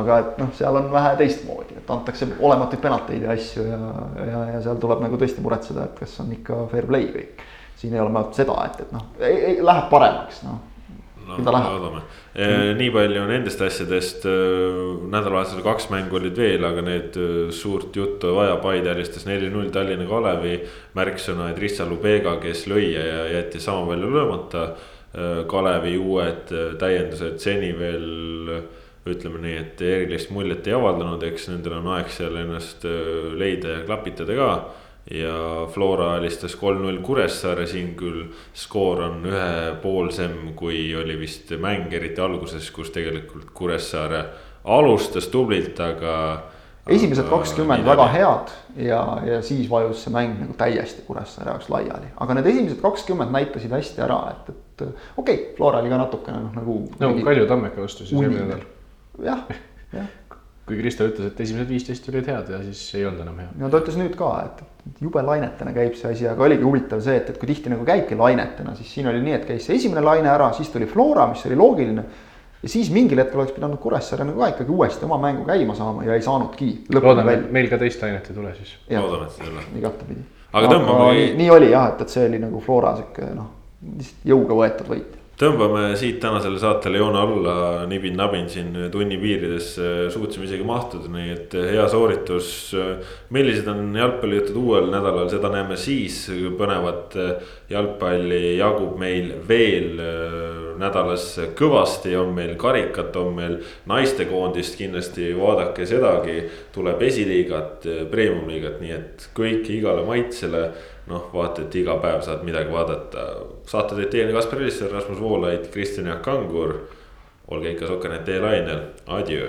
aga et noh, seal on vähe teistmoodi, et antakse olematuid penalteid ja asju ja, ja, ja seal tuleb nagu tõesti muretseda, et kas on ikka fair play kõik. siin ei ole seda, et, et noh, läheb paremaks, noh no, loodame. Mm. nii palju nendest asjadest, nädalavahetusel kaks mängu olid veel, aga need suurt juttu vaja, Paide alistas neli-null Tallinna Kalevi. märksõna Idrissa Lubega, kes lõi ja jättis sama palju löömata. Kalevi uued täiendused seni veel ütleme nii, et erilist muljet ei avaldanud, eks nendel on aeg seal ennast leida ja klapitada ka ja Flora alistas kolm-null Kuressaare, siin küll skoor on ühepoolsem, kui oli vist mäng, eriti alguses, kus tegelikult Kuressaare alustas tublilt, aga. esimesed kakskümmend väga head ja, ja siis vajus see mäng nagu täiesti Kuressaare jaoks laiali, aga need esimesed kakskümmend näitasid hästi ära, et, et okei okay,, Flora oli ka natukene noh, nagu. no Kalju Tammeka vastu siis eelmine nädal. jah, jah kui Kristo ütles, et esimesed viisteist olid head ja siis ei olnud enam hea. no ta ütles nüüd ka, et jube lainetena käib see asi, aga oligi huvitav see, et, et kui tihti nagu käibki lainetena, siis siin oli nii, et käis see esimene laine ära, siis tuli Flora, mis oli loogiline. ja siis mingil hetkel oleks pidanud Kuressaare nagu ka ikkagi uuesti oma mängu käima saama ja ei saanudki. loodame, et meil ka teist lainet ei tule siis. loodame, et ei tule. igatepidi. aga tõmbame. Nii, nii oli jah, et, et see oli nagu Flora sihuke noh, lihtsalt jõuga võetud võit tõmbame siit tänasele saatele joone alla, nibin-nabin siin tunni piiridesse, suutsime isegi mahtuda, nii et hea sooritus. millised on jalgpallijutud uuel nädalal, seda näeme siis, põnevat jalgpalli jagub meil veel nädalas kõvasti, on meil karikat, on meil naistekoondist kindlasti, vaadake sedagi. tuleb esiliigat, premium-liigat, nii et kõike igale maitsele noh, vaata, et iga päev saad midagi vaadata. saate teid teieni Kaspar Elisser, Rasmus Voolaid, Kristjan Jaak Kangur. olge ikka Soker.net e lainel, adjöö